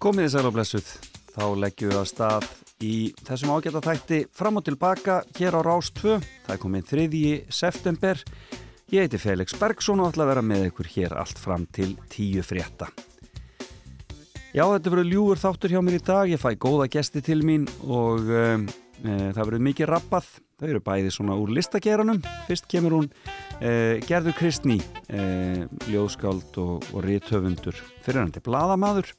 Komið þið sæl og blessuð, þá leggjum við að stað í þessum ágæta þætti fram og tilbaka hér á Rás 2. Það er komið 3. september. Ég heiti Felix Bergsson og ætla að vera með ykkur hér allt fram til 10 frétta. Já, þetta verður ljúur þáttur hjá mér í dag. Ég fæ góða gesti til mín og um, e, það verður mikið rappað. Það eru bæði svona úr listageranum. Fyrst kemur hún e, Gerður Kristný, e, ljóðskáld og, og rítöfundur fyrirhandi bladamadur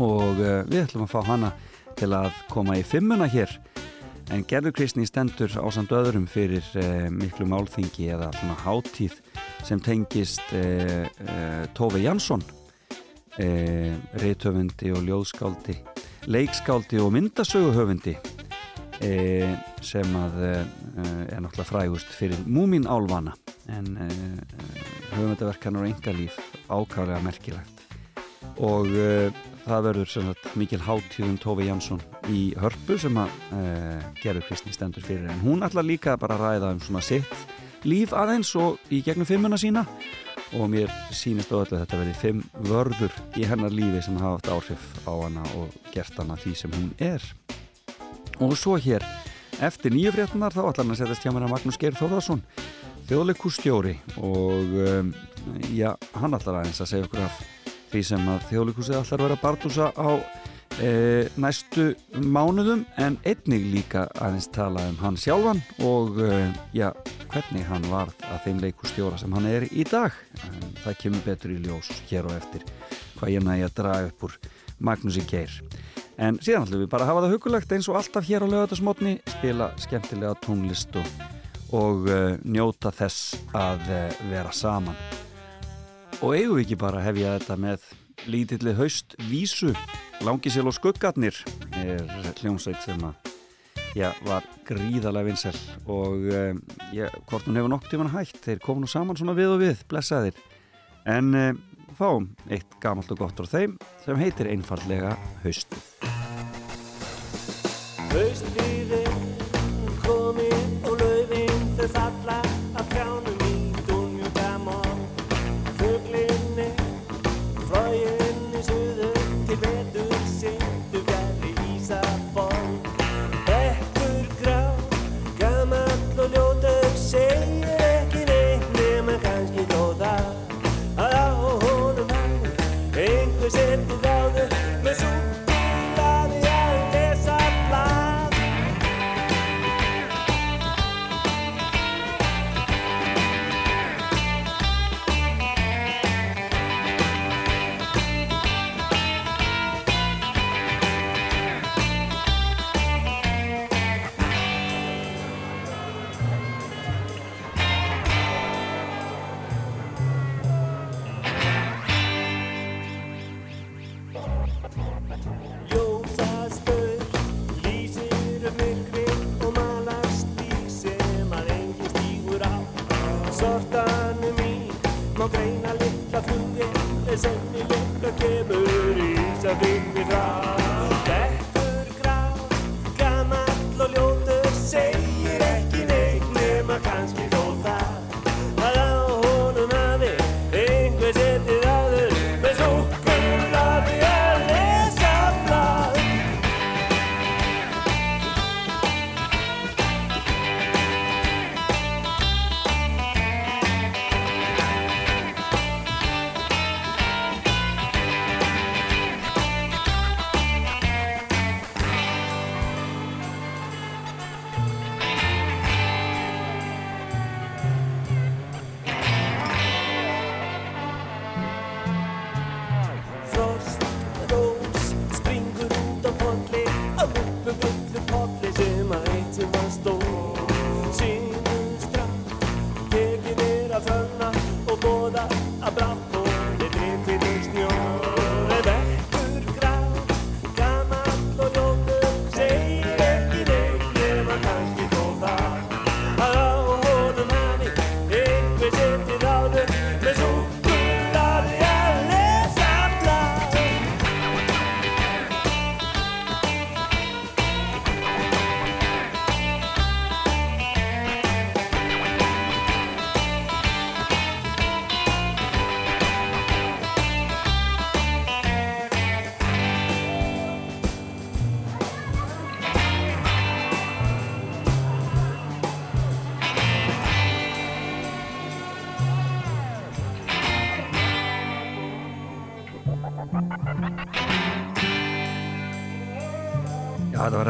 og uh, við ætlum að fá hana til að koma í fimmuna hér. En Gerður Kristný stendur á samt öðrum fyrir uh, miklu málþingi eða svona hátíð sem tengist uh, Tófi Jansson reytöfundi og ljóðskáldi leikskáldi og myndasöguhöfundi sem að er náttúrulega frægust fyrir Múmin Álvana en höfundaverkanar og engalíf ákvæðlega merkilegt. Og það verður sagt, mikil háttíðum Tófi Jansson í hörpu sem að e, gerur Kristni stendur fyrir. En hún ætla líka bara að ræða um svona sitt líf aðeins og í gegnum fimmuna sína. Og mér sínist á öllu að þetta verði fimm vörður í hennar lífi sem hafa haft áhrif á hana og gert hana því sem hún er. Og svo hér eftir nýju fréttunar þá ætla hann að setjast hjá mér að Magnús Geir Þórðarsson þjóðleikustjóri og um, já, hann ætlar aðeins að segja okkur af því sem að þjóðlíkusið allar vera að barndúsa á e, næstu mánuðum en einnig líka aðeins tala um hann sjálfan og e, já, hvernig hann var að þeim leikustjóra sem hann er í dag. En það kemur betur í ljós hér og eftir hvað ég nægi að draga upp úr Magnúsi Geir. En síðan ætlum við bara að hafa það hugulegt eins og alltaf hér á lögatarsmotni spila skemmtilega tónlist og, og uh, njóta þess að uh, vera saman Og eigum við ekki bara að hefja þetta með lítilli haust vísu Langisel og skuggarnir er hljómsveit sem að já, var gríðarlega vinsel og já, hvort hún hefur nokk tíman hægt þeir komu nú saman svona við og við blessaðir. En um, fáum eitt gamalt og gott á þeim sem heitir einfallega Haustið. Haustið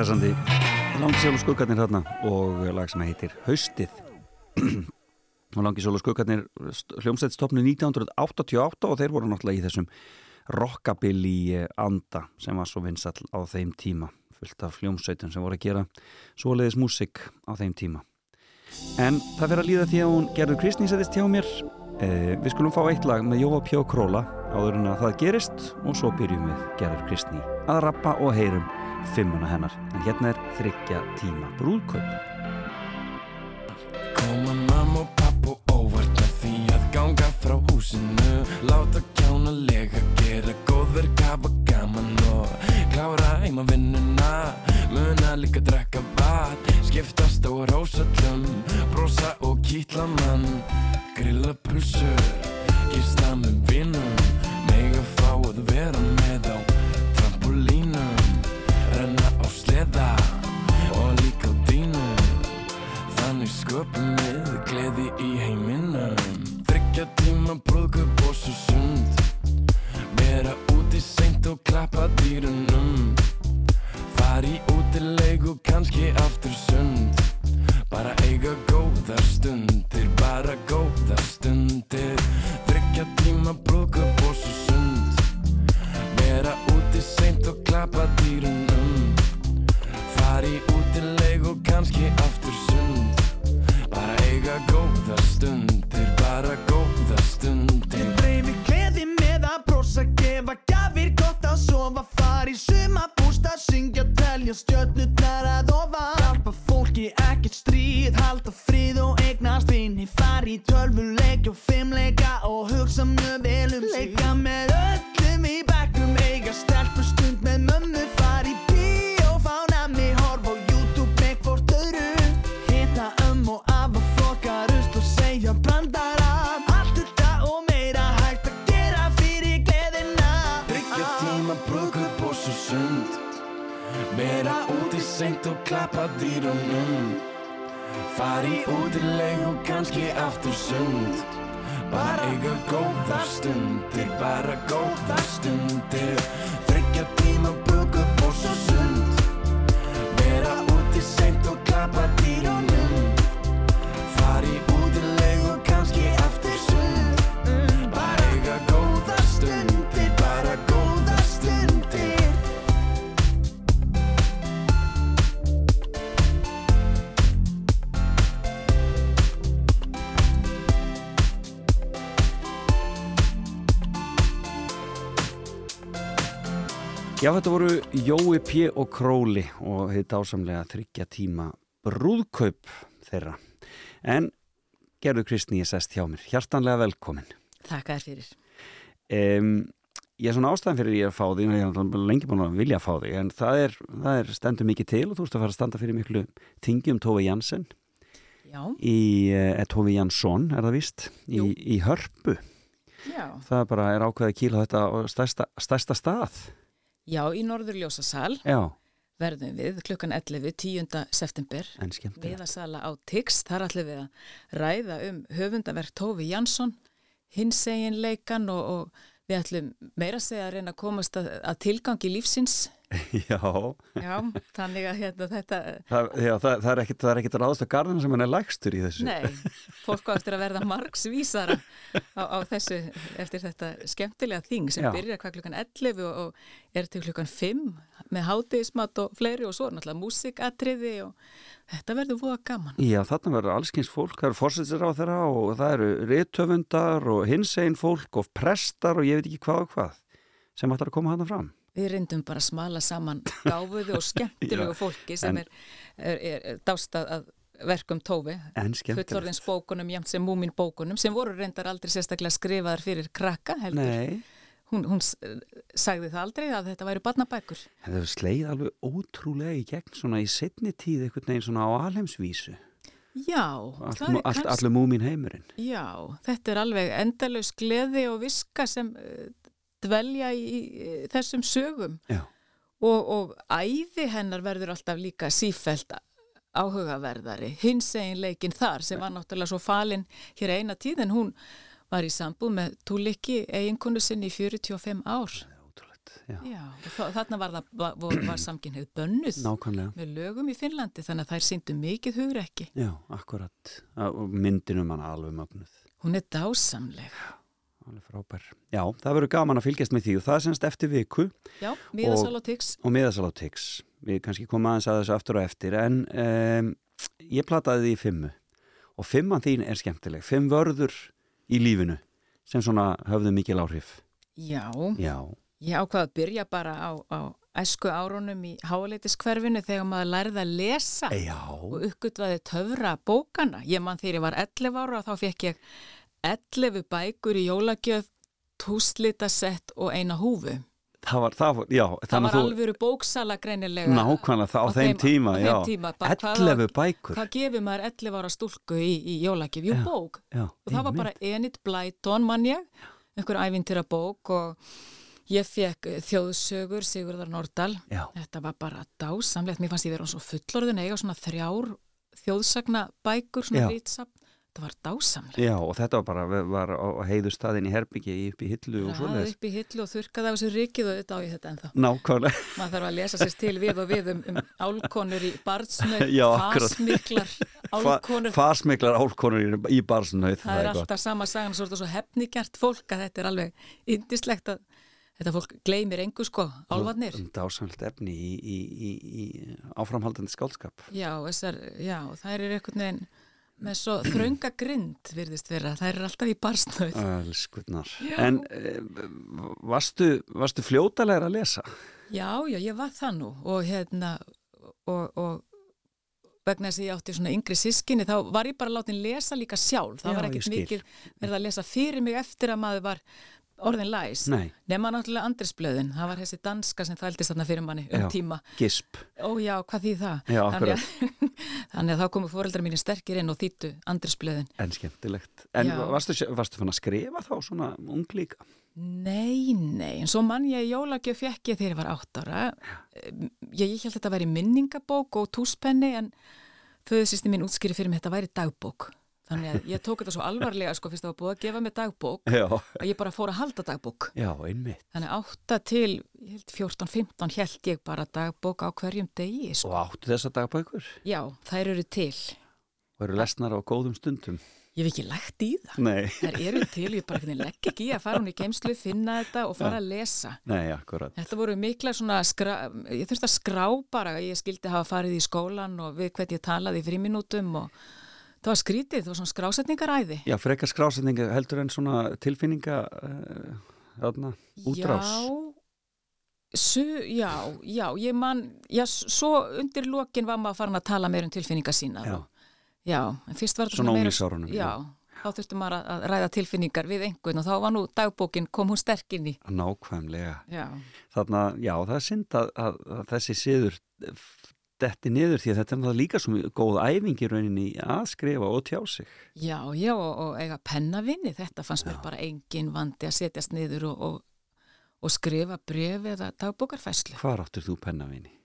Resandi Langisjólu skuggarnir hérna og lag sem heitir Haustið. Og Langisjólu skuggarnir hljómsveitstofnu 1988 og þeir voru náttúrulega í þessum rockabilly anda sem var svo vinsall á þeim tíma fullt af hljómsveitum sem voru að gera svoleiðis músik á þeim tíma. En það fyrir að líða því að hún gerður Kristni setist hjá mér. Eh, við skulum fá eitt lag með Jóa Pjó Króla áður en að það gerist og svo byrjum við gerður Kristni að rappa og heyrum fimmuna hennar. En hérna er þryggja tíma brúðkaup. Koma mamma og pappu óvart með því að ganga frá húsinu. Láta kjána lega, gera góðverk, hafa gaman og klára heima vinnuna. Muna líka drekka vat, skiptast á rósallum Brosa og kýtla mann, grilla pulsur Gista með vinnum, mega fá að vera með á sleða og líka á dýnum Þannig sköpum við gleði í heiminum. Þryggja tíma brúðkup og svo sund. Vera úti seint og klappa dýrunum. Fari út í leiku, kannski aftur sund. Bara eiga góðar Já, þetta voru Jói P. og Króli og þið dásamlega þryggja tíma brúðkaup þeirra. En gerðu Kristni ég sest hjá mér. Hjartanlega velkomin. Þakka þér fyrir. Um, ég er svona ástæðan fyrir ég að fá því, ég er lengi búin að vilja að fá því, en það er, það er stendur mikið til og þú veist að fara að standa fyrir miklu tingi um Tófi Jansen Já, í, eh, Tófi Jansson er það víst, í, í hörpu. já. Það bara er ákveðið að kýla þetta á stærsta, stærsta stað. Já, í Norðurljósasal Já, verðum við klukkan 11. 10. september miðasala á Tix. Þar ætlum við að ræða um höfundaverk Tófi Jansson, hins egin leikan og, og við ætlum meira segja að reyna að komast að, að tilgangi lífsins. Já, Já, þannig að hérna, þetta, það, já, það, það er er ekkit ráðast að garðina sem hann er lægstur í þessu. nei, fólk á eftir að verða margsvísara á, á þessu eftir þetta skemmtilega þing sem Já. byrjar hvað klukkan 11 og, og er til klukkan 5 með hátegismat og fleiri og svo náttúrulega músikatriði og þetta verður voða gaman. Já, þarna verður allskins fólk, það eru fórsættir á þeirra og það eru rithöfundar og hinsegin fólk og prestar og ég veit ekki hvað og hvað sem ætlar að koma hana fram. Við reyndum bara að smala saman gáfuðu og skemmtilegu fólki sem en- er, er, er, dástað að verkum tófi, fullorðins bókunum, jæmt sem múmin bókunum, sem voru reyndar aldrei sérstaklega skrifaðar fyrir krakka heldur. Nei, Hún, hún sagði það aldrei að þetta væri barnabækur. það hefur sleið alveg ótrúlega í gegn svona í setni tíð einhvern veginn svona á alheimsvísu. Já, Allt, það er allt, kannski- allur múmin heimurinn. Já, þetta er alveg endalaus gleði og viska sem uh, dvelja í, í þessum sögum og, og æði hennar verður alltaf líka sífælt áhugaverðari. Hins egin leikin þar sem var náttúrulega svo falin hér eina tíð en hún var í sambúð með Túlikki eiginkonu sinni í 45 ár. já, Já, þarna var, var, var, samkynhið bönnuð nákvæmlega með lögum í Finnlandi þannig að þær síndu mikið hugrekki. já, akkurat, myndinum hann alveg mögnuð Hún er dásamleg. Alveg frábær, já, það verður gaman að fylgjast með því og það er semst eftir viku Já, miðasal og tix. og miðasal á Tix. Við kannski komum aðeins að þessu aftur og eftir en um, ég plataði því í fimmu. Og fimman þín er skemmtileg. Fimm vörður í lífinu sem svona höfðu mikil áhrif. Já, já, ég ákvaði að byrja bara á, á æsku árunum í háleitis-hverfinu þegar maður lærði að lesa já. og uppgötvaði töfra bókana. Ég man þegar ég var 11 ára og þá fekk ég 11 bækur í jólagjöf, túslitasett og eina húfu. það var, það var, já Það var þú- alvöru bóksala greinilega. nákvæmlega það á, á þeim, tíma, á þeim tíma, bara hvað- 11 bækur Hvað gefur maður 11 ára stúlku í, í jólagjöf? Jú, Já. bók. já, Og það var einmitt. bara Enid Blyton, mann ég, einhver ævintýra bók og ég fekk eh, þjóðsögur Sigurðar Nordal. Þetta var bara dásamlegt. Mér fannst ég vera svo fullorðin eiga svona þrjár þjóðsagna bækur, svona Já. Þetta var dásamlegt. já, og þetta var bara var á heiðu staðin í herbyggi upp í hillu og Ræði svoleiðis upp í hillu og þurkaði af þessu rikið og þetta á ég þetta ennþá. nákvæmlega, Maður þarf að lesa sér til við og við um, um álkonur í barnsnöð, Já, fasmiklar álkonur. fasmiklar álkonur í, í barsnöð það er alltaf sama sagan, svo þetta svo hefnigjart fólk að þetta er alveg indislegt að þetta fólk gleymir engu sko, álvarnir. dásamlegt efni í, í, í, í áframhaldandi skálskap Já, þessar, já, það er einhvern veginn með svo þrönga grind virðist vera, það er alltaf í barsnöð. Elskurnar. En e, varstu, varstu fljótalega að lesa? Já, já, ég var það nú og hérna og, og vegna þess að ég átti svona yngri sískinni þá var ég bara látin lesa líka sjálf það Já, var ekkert mikið verið að lesa fyrir mig eftir að maður var orðin læs nema náttúrulega Andrisblöðin, það var þessi danska sem þvældist þarna fyrir manni um Já. tíma Gisp. ó já, hvað því það? Já, að, þannig að þá komu fóreldrar mínir sterkir inn og þýttu Andrisblöðin En skemmtilegt. En Já. varstu, varstu fann að skrifa þá svona ung líka? Nei, nei, en svo mann ég jólagjöf fekk ég þegar ég var átt ára. Ég, ég held að þetta væri minningabók og túspenni en föðusýsti mín útskýri fyrir mig þetta væri dagbók. Þannig að ég tók þetta svo alvarlega sko fyrst að það var búið að gefa mig dagbók Já. að ég bara fór að halda dagbók. Já, einmitt. Þannig átta til, ég held 14-15 held ég bara dagbók á hverjum degi. Sko. Og áttu þessa dagbækur? Já, þær eru til. Og eru lesnar á góðum stundum? Ég hef ekki lagt í það. Nei. Þær eru til, ég bara legg ekki í að fara hún í geimslu, finna þetta og fara að lesa. Nei. Þetta voru mikla svona, skra, ég þurfti að skrá bara, ég skildi hafa farið í skólan og við hvert ég talaði í fríminútum og það var skrítið, það var svona skrásetningaræði. Já, frekar skrásetninga heldur en svona tilfinninga uh, útrás. Já, su, já, já, ég man, já, svo undir lokin var maður farin að tala meir um tilfinningar sína. Já. Já, en fyrst var þetta Svona meira- unglingsárunum, já. Já, þá þurfti maður að- ræða tilfinningar við einhvern og þá var nú dagbókin, kom hún sterk inn í. Nákvæmlega. Já, Þarna, já, það er synd að, að, að þessi siður detti niður því að þetta er náttúrulega líka svo góð æfingi rauninni að skrifa og tjá sig. já, já, og, og eiga pennavinni, þetta fannst mér bara engin vandi að setjast niður og, og, og skrifa bref eða dagbókarfæslu. Hvar áttur þú pennavinni?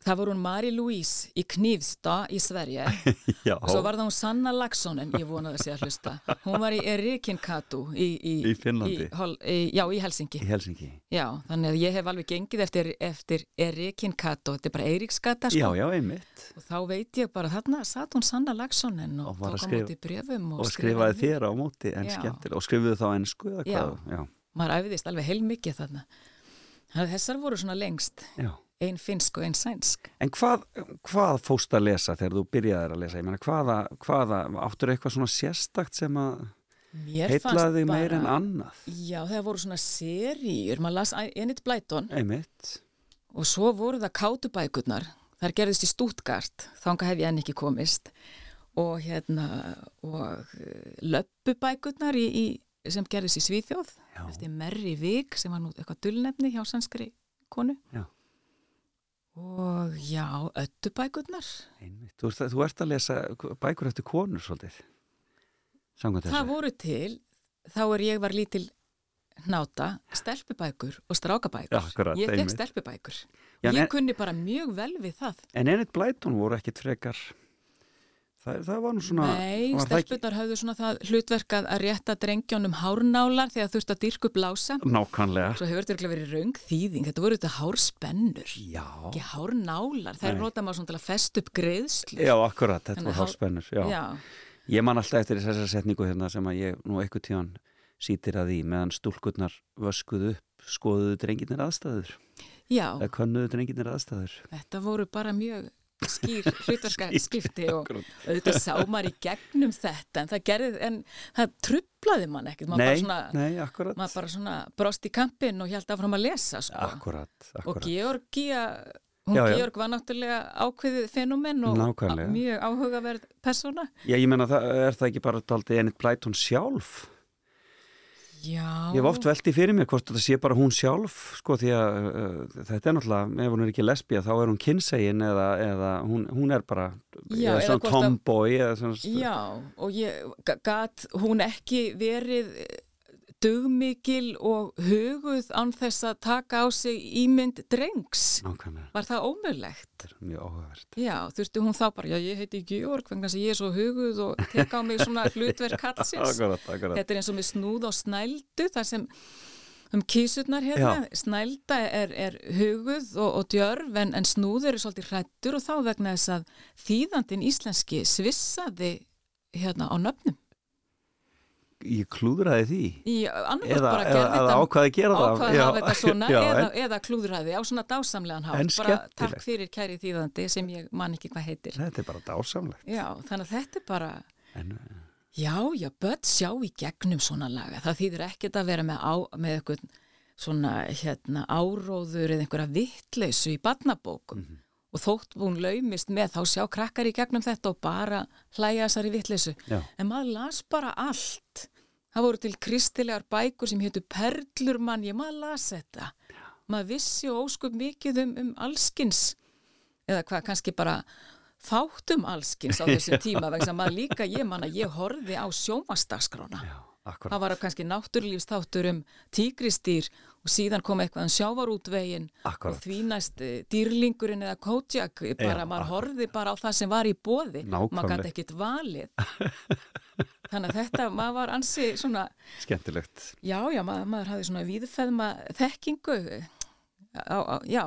Það voru hún Mari-Louise í Knívsta í Sverige Já, og svo var það hún Sanna Lagssonen, ég vonaði að sé að hlusta. Hún var í Erikinkatu í, í, Í Finnlandi? í, já, í Helsingi. í Helsingi. Já, þannig að ég hef alveg gengið eftir, eftir Erikinkatu, þetta er bara Eiríksgata Já, sko. já, einmitt. Og þá veit ég bara, þarna satt hún Sanna Lagssonen og, Og var tók á skrifa- móti brefum og, Og skrifaði skrifaði. þér á móti en Já. skemmtilega. Og skrifuðu þá ennsku eða Já. hvað? Já. Maður æfiðist alveg heilmikið þarna. Þessar voru svona lengst, já. Ein finnsk og ein sænsk. En hvað, hvað fóst að lesa þegar þú byrjaðir að lesa? Ég meina, hvaða, hvaða, áttur eitthvað svona sérstakt sem að heitlaði meir en annað? Já, það voru svona seríur, maður las Enid Blyton Einmitt. og svo voru það kátubækurnar, þær gerðist í Stuttgart, þanga hef ég enn ekki komist og hérna og eh, löppubækurnar í, í, sem gerðist í Svíþjóð Já. eftir Merri Vík sem var nú eitthvað dullnefni hjá sannskri konu Já. Og já, öttubækurnar Einmitt. Þú, ert- þú ert að lesa bækur eftir konur svolítið. Samkvæmt þessu. það voru til, þá er ég var lítil hnáta, stelpubækur og strákabækur. Já, akkurat, ég fekk stelpubækur. Já, ég en- kunni bara mjög vel við það. En Enid Blyton voru ekkit frekar það, það var nú svona Nei, stelpunar höfðu svona það hlutverk að rétta drengjónum hárnálar þegar þurfti að dyrku blása. Nákvæmlega Svo hefur þetta verið raung þýðing. Þetta voru þetta hárspennur. Já, Ekki hárnálar. Það er Nei. nota maður svona til að festa upp greiðslu. já, akkurat, þetta Þannig var hár- hálspennur já. Já. Ég man alltaf eftir þessar setningu hérna sem að ég nú eitthvað tíðan sýtir að því meðan stúlkurnar vöskuðu upp skoðuðu drengirnir aðstæður Já, þetta voru bara mjög skýr hlutverka skipti og auðvitað sá maður í gegnum þetta en það gerði, en það trublaði mann ekkert, maður Nei, bara svona nei, maður bara svona brost í kampin og held áfram að lesa sko. Akkurat, og akkurat Georgia hún Já, já. Georg var náttúrulega ákveðið fenómen og Nákvæmlega. mjög áhugaverð persóna Já, ég menna, er það ekki bara daldið Enid Blyton sjálf? Já, Ég hef oft veltið fyrir mér hvort þetta sé bara hún sjálf, sko, því að uh, þetta er náttúrulega, ef hún er ekki lesbía, þá er hún kynsegin eða, eða hún, hún er bara Já, eða svona hvort að- tomboy eða svona, Já, og ég gat hún ekki verið dugmikil og huguð án þess að taka á sig ímynd drengs. nákvæmlega, Var það ómögulegt? þetta er mjög áhugavert. Já, þurfti hún þá bara, já ég heiti Georg þess að ég er svo huguð og tek á mig svona hlutverk katsins. Akkurat, akkurat. Þetta er eins og með snúð og snældu þar sem um kísurnar hérna, snælda er, er huguð og, og djörf en, en snúð eru svolítið hrættur og þá vegna þess að þýðandin íslenski svissaði hérna á nöfnum. Ég klúðraði því. Annarkvæmt Eða, eða, eða ákvaði að gera það. ákvaði að hafa þetta svona já, eða, en, eða klúðræði á svona dásamlegan hátt. Bara takk fyrir kæri þýðandi sem ég man ekki hvað heitir. Þetta er bara dásamlegt. Já, þannig að þetta er bara, En, já, já, börn sjá í gegnum svona laga. Það þýðir ekkert að vera með, á, með eitthvað svona hérna, áróður eða einhverja vittleysu í barnabókum. Mhm. Og þótt hún laumist með þá sjá krakkar í gegnum þetta og bara hlæja þessari vittleysu. já, En maður las bara allt. Það voru til kristilegar bækur sem hétu Perlur mann, ég maður las þetta. Maður vissi og óskup mikið um, um allskins, eða hvað, kannski bara fátum allskins á þessum tíma, vegna að maður líka, ég man að ég horfi á sjómastaskrána. já. Það var kannski náttúrlífstáttur um tígristýr og síðan kom eitthvað um sjávarútvegin Akkurat. og því næst eh, dýrlingurinn eða kótjak, bara Já, maður horfi bara á það sem var í bóði, maður gæti ekkit valið. Þannig að þetta, maður var ansi svona, Skemmtilegt. já, já, maður, maður hafði svona víðfæðma þekkingu, á, á, já,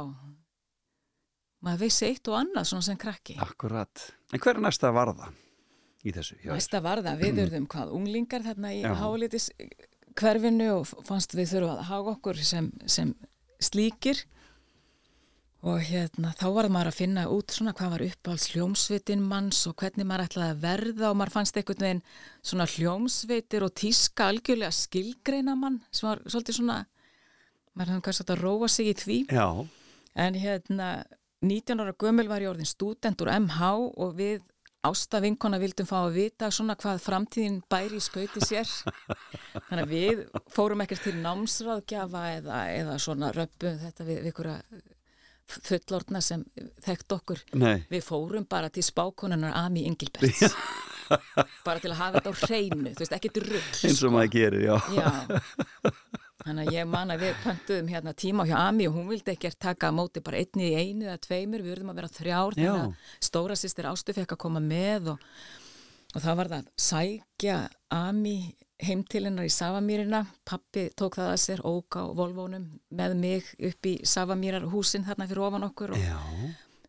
maður veist eitt og annað svona sem krakki. Akkurat. En hver er næsta varða í þessu? hjá? Næsta var það, við urðum hvað, unglingar þarna í hálitis hverfinu og fannst við þurfa að hafa okkur sem, sem slíkir. Og hérna þá var maður að finna út svona hvað var uppáhalds hljómsveitin manns og hvernig maður ætlaði að verða og maður fannst einhvern veginn svona hljómsveitir og tíska algjörlega skilgreina mann sem var svolítið svona maður hefði kannski að róa sig í því. Já, En hérna, 19 ára gömul var ég orðin stúdent úr MH og við Ásta vinkona vildum fá að vita svona hvað framtíðin bæri í skauti sér. Þannig að við fórum ekkert til námsráðgjafa eða, eða svona röpum þetta við, ykkur fullorna sem þekkt okkur. nei, Við fórum bara til spákonunar Ami Ingilberts. bara til að hafa þetta á hreinu, þú veist, ekkert rugg. eins og maður gerir, já. Já, þannig að ég man að við pöntuðum hérna tíma hjá Ami og hún vildi ekkert taka móti bara einni í einu eða tveimur, við verðum að vera þrjár Já. þannig að stóra sýstir Ástu fekk að koma með og, og það var það að sækja Ami heim til hennar í Savamýrina, pappi tók það að sér, ók á Volvónum með mig upp í Savamýrar húsin þarna fyrir ofan okkur og Já,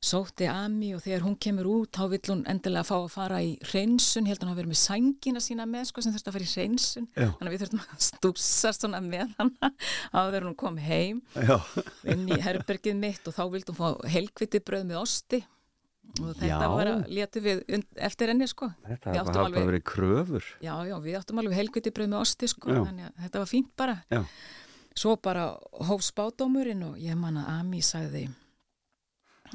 sótti Ami og þegar hún kemur út þá vill hún endilega fá að fara í hreinsun, heldur hún að vera með sængina sína með sko sem þurfti að fara í hreinsun. Já. þannig að við þurftum að stúsast svona með hana áður hún kom heim. Já, inn í herbergið mitt og þá vildi hún fá helkviti bröð með osti. Og þetta var að letu við eftir henni sko. Þetta bara alveg- verið kröfur. já, já, við áttum alveg helkviti bröð með osti sko þannig að þetta var fínt bara. Já, svo bara hóf spádómurinn og ég man að Ami sagði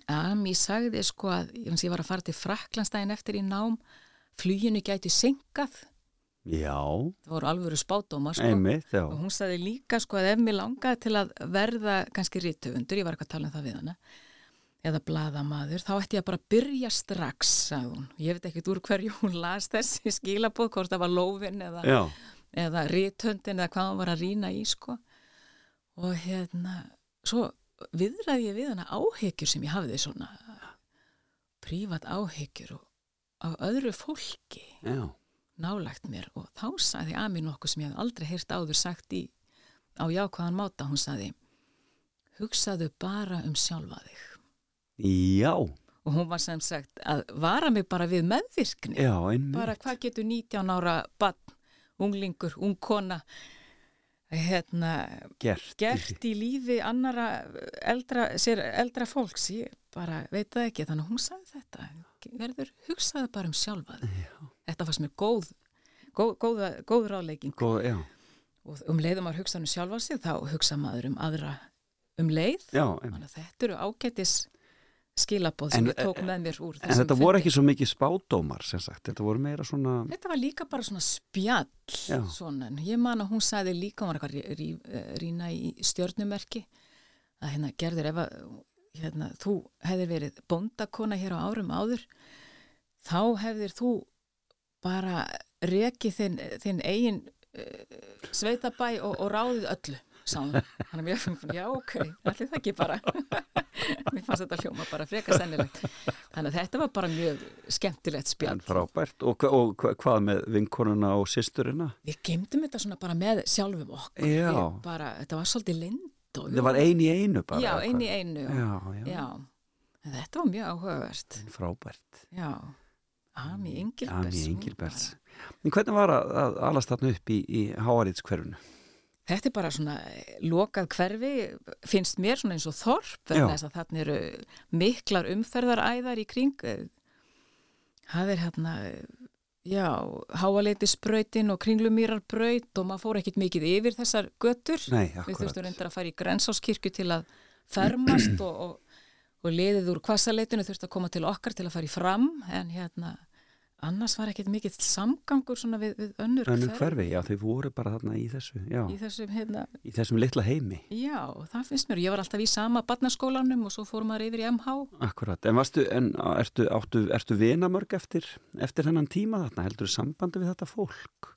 Ami sagði sko að ég, ég var að fara til Fraklandstæðin eftir í nám fluginu gæti senkað já, það voru alvöru spádómar sko einmitt, já. og hún sagði líka sko að ef mér langaði til að verða kannski rítöfundur, ég var eitthvað að tala um það við hana eða blaðamaður, þá ætti ég að bara byrja strax, sagði hún. Ég veit ekkert úr hverju hún las þessi skilabóð, hvort það var lófin eða, Já, eða rítöndin eða hvað hún var að rína í, sko. Og hérna, svo viðræði ég við hana áhyggjur sem ég hafði svona prívat áhyggjur og á öðru fólki já, nálagt mér. Og þá sagði Ami nokkuð sem ég hef aldrei heyrt áður sagt í, á jákvæðan máta, hún sagði hugsaðu bara um sjálfa þig. Já, og hún var sem sagt að vara mig bara við meðvirkni. Já, bara hvað getur 19 ára bann, unglingur, ungkona hérna gert. gert í lífi annara eldra, sér eldra fólks. Ég bara veit það ekki, þannig að hún sagði þetta. Verður hugsaðu bara um sjálfa þig. Þetta fannst mér góð góð, góð, góð ráðleiking Góð, og um leið um að hugsa um sjálfa sig þá hugsa maður um aðra um leið. Já, þetta eru ágætis skilabóð En- sem ég tók með mér úr En þetta þessum voru ekki svo mikið spádómar, sem sagt. Þetta voru meira svona, Þetta var líka bara svona spjall svona, en ég man að hún sagði líka hún var eitthvað að rí- rí- rýna í stjörnumerki að hérna gerður ef að hérna, þú hefðir verið bóndakona hér á árum áður þá hefðir þú bara rekið þinn, þinn eigin uh, sveitabæ og, og ráðið öllu sáðum. Þannig að mér fannst, já ok, allir það ekki bara. mér fannst þetta hljóma bara freka sennilegt. Þannig að þetta var bara mjög skemmtilegt spjall. en frábært. Og, og hva- hvað með vinkonuna og systurina? Við gemdum þetta svona bara með sjálfum okkur. Já. Bara, þetta var svolítið lind. og- Það var ein í einu bara. Já, eða ein í hvað? einu. Já, já, Já. Þetta var mjög áhugavert. frábært. Já. Ami Engilberts. Ami hún Engilberts. En hvernig var að, að alast þarna upp í, í Háaríðskverfunu? Þetta er bara svona eh, lokað hverfi, finnst mér svona eins og þorp, þess að þarna eru miklar umferðaræðar í kring. eh, Það er hérna, eh, já, háaleitisbrautin og kringlumýrarbraut og maður fór ekkit mikið yfir þessar götur. Nei, Við þurftum reyndar að fara í grensáskirkju til að fermast og, og, og liðið úr kvassaleitinu þurfti að koma til okkar til að fara í fram en hérna annars var ekkert mikill samgangur svona við, við önnur, Önnur hverfi, já, þau voru bara þarna í þessu, já, í þessum hérna, í þessum litla heimi. já, það finnst mér ég var alltaf í sama barnaskólanum og svo fórum maður yfir í MH Akkurat, en varstu, en ertu, áttu, ertu vinamörg eftir, eftir hennan tíma þarna, heldur sambandi við þetta fólk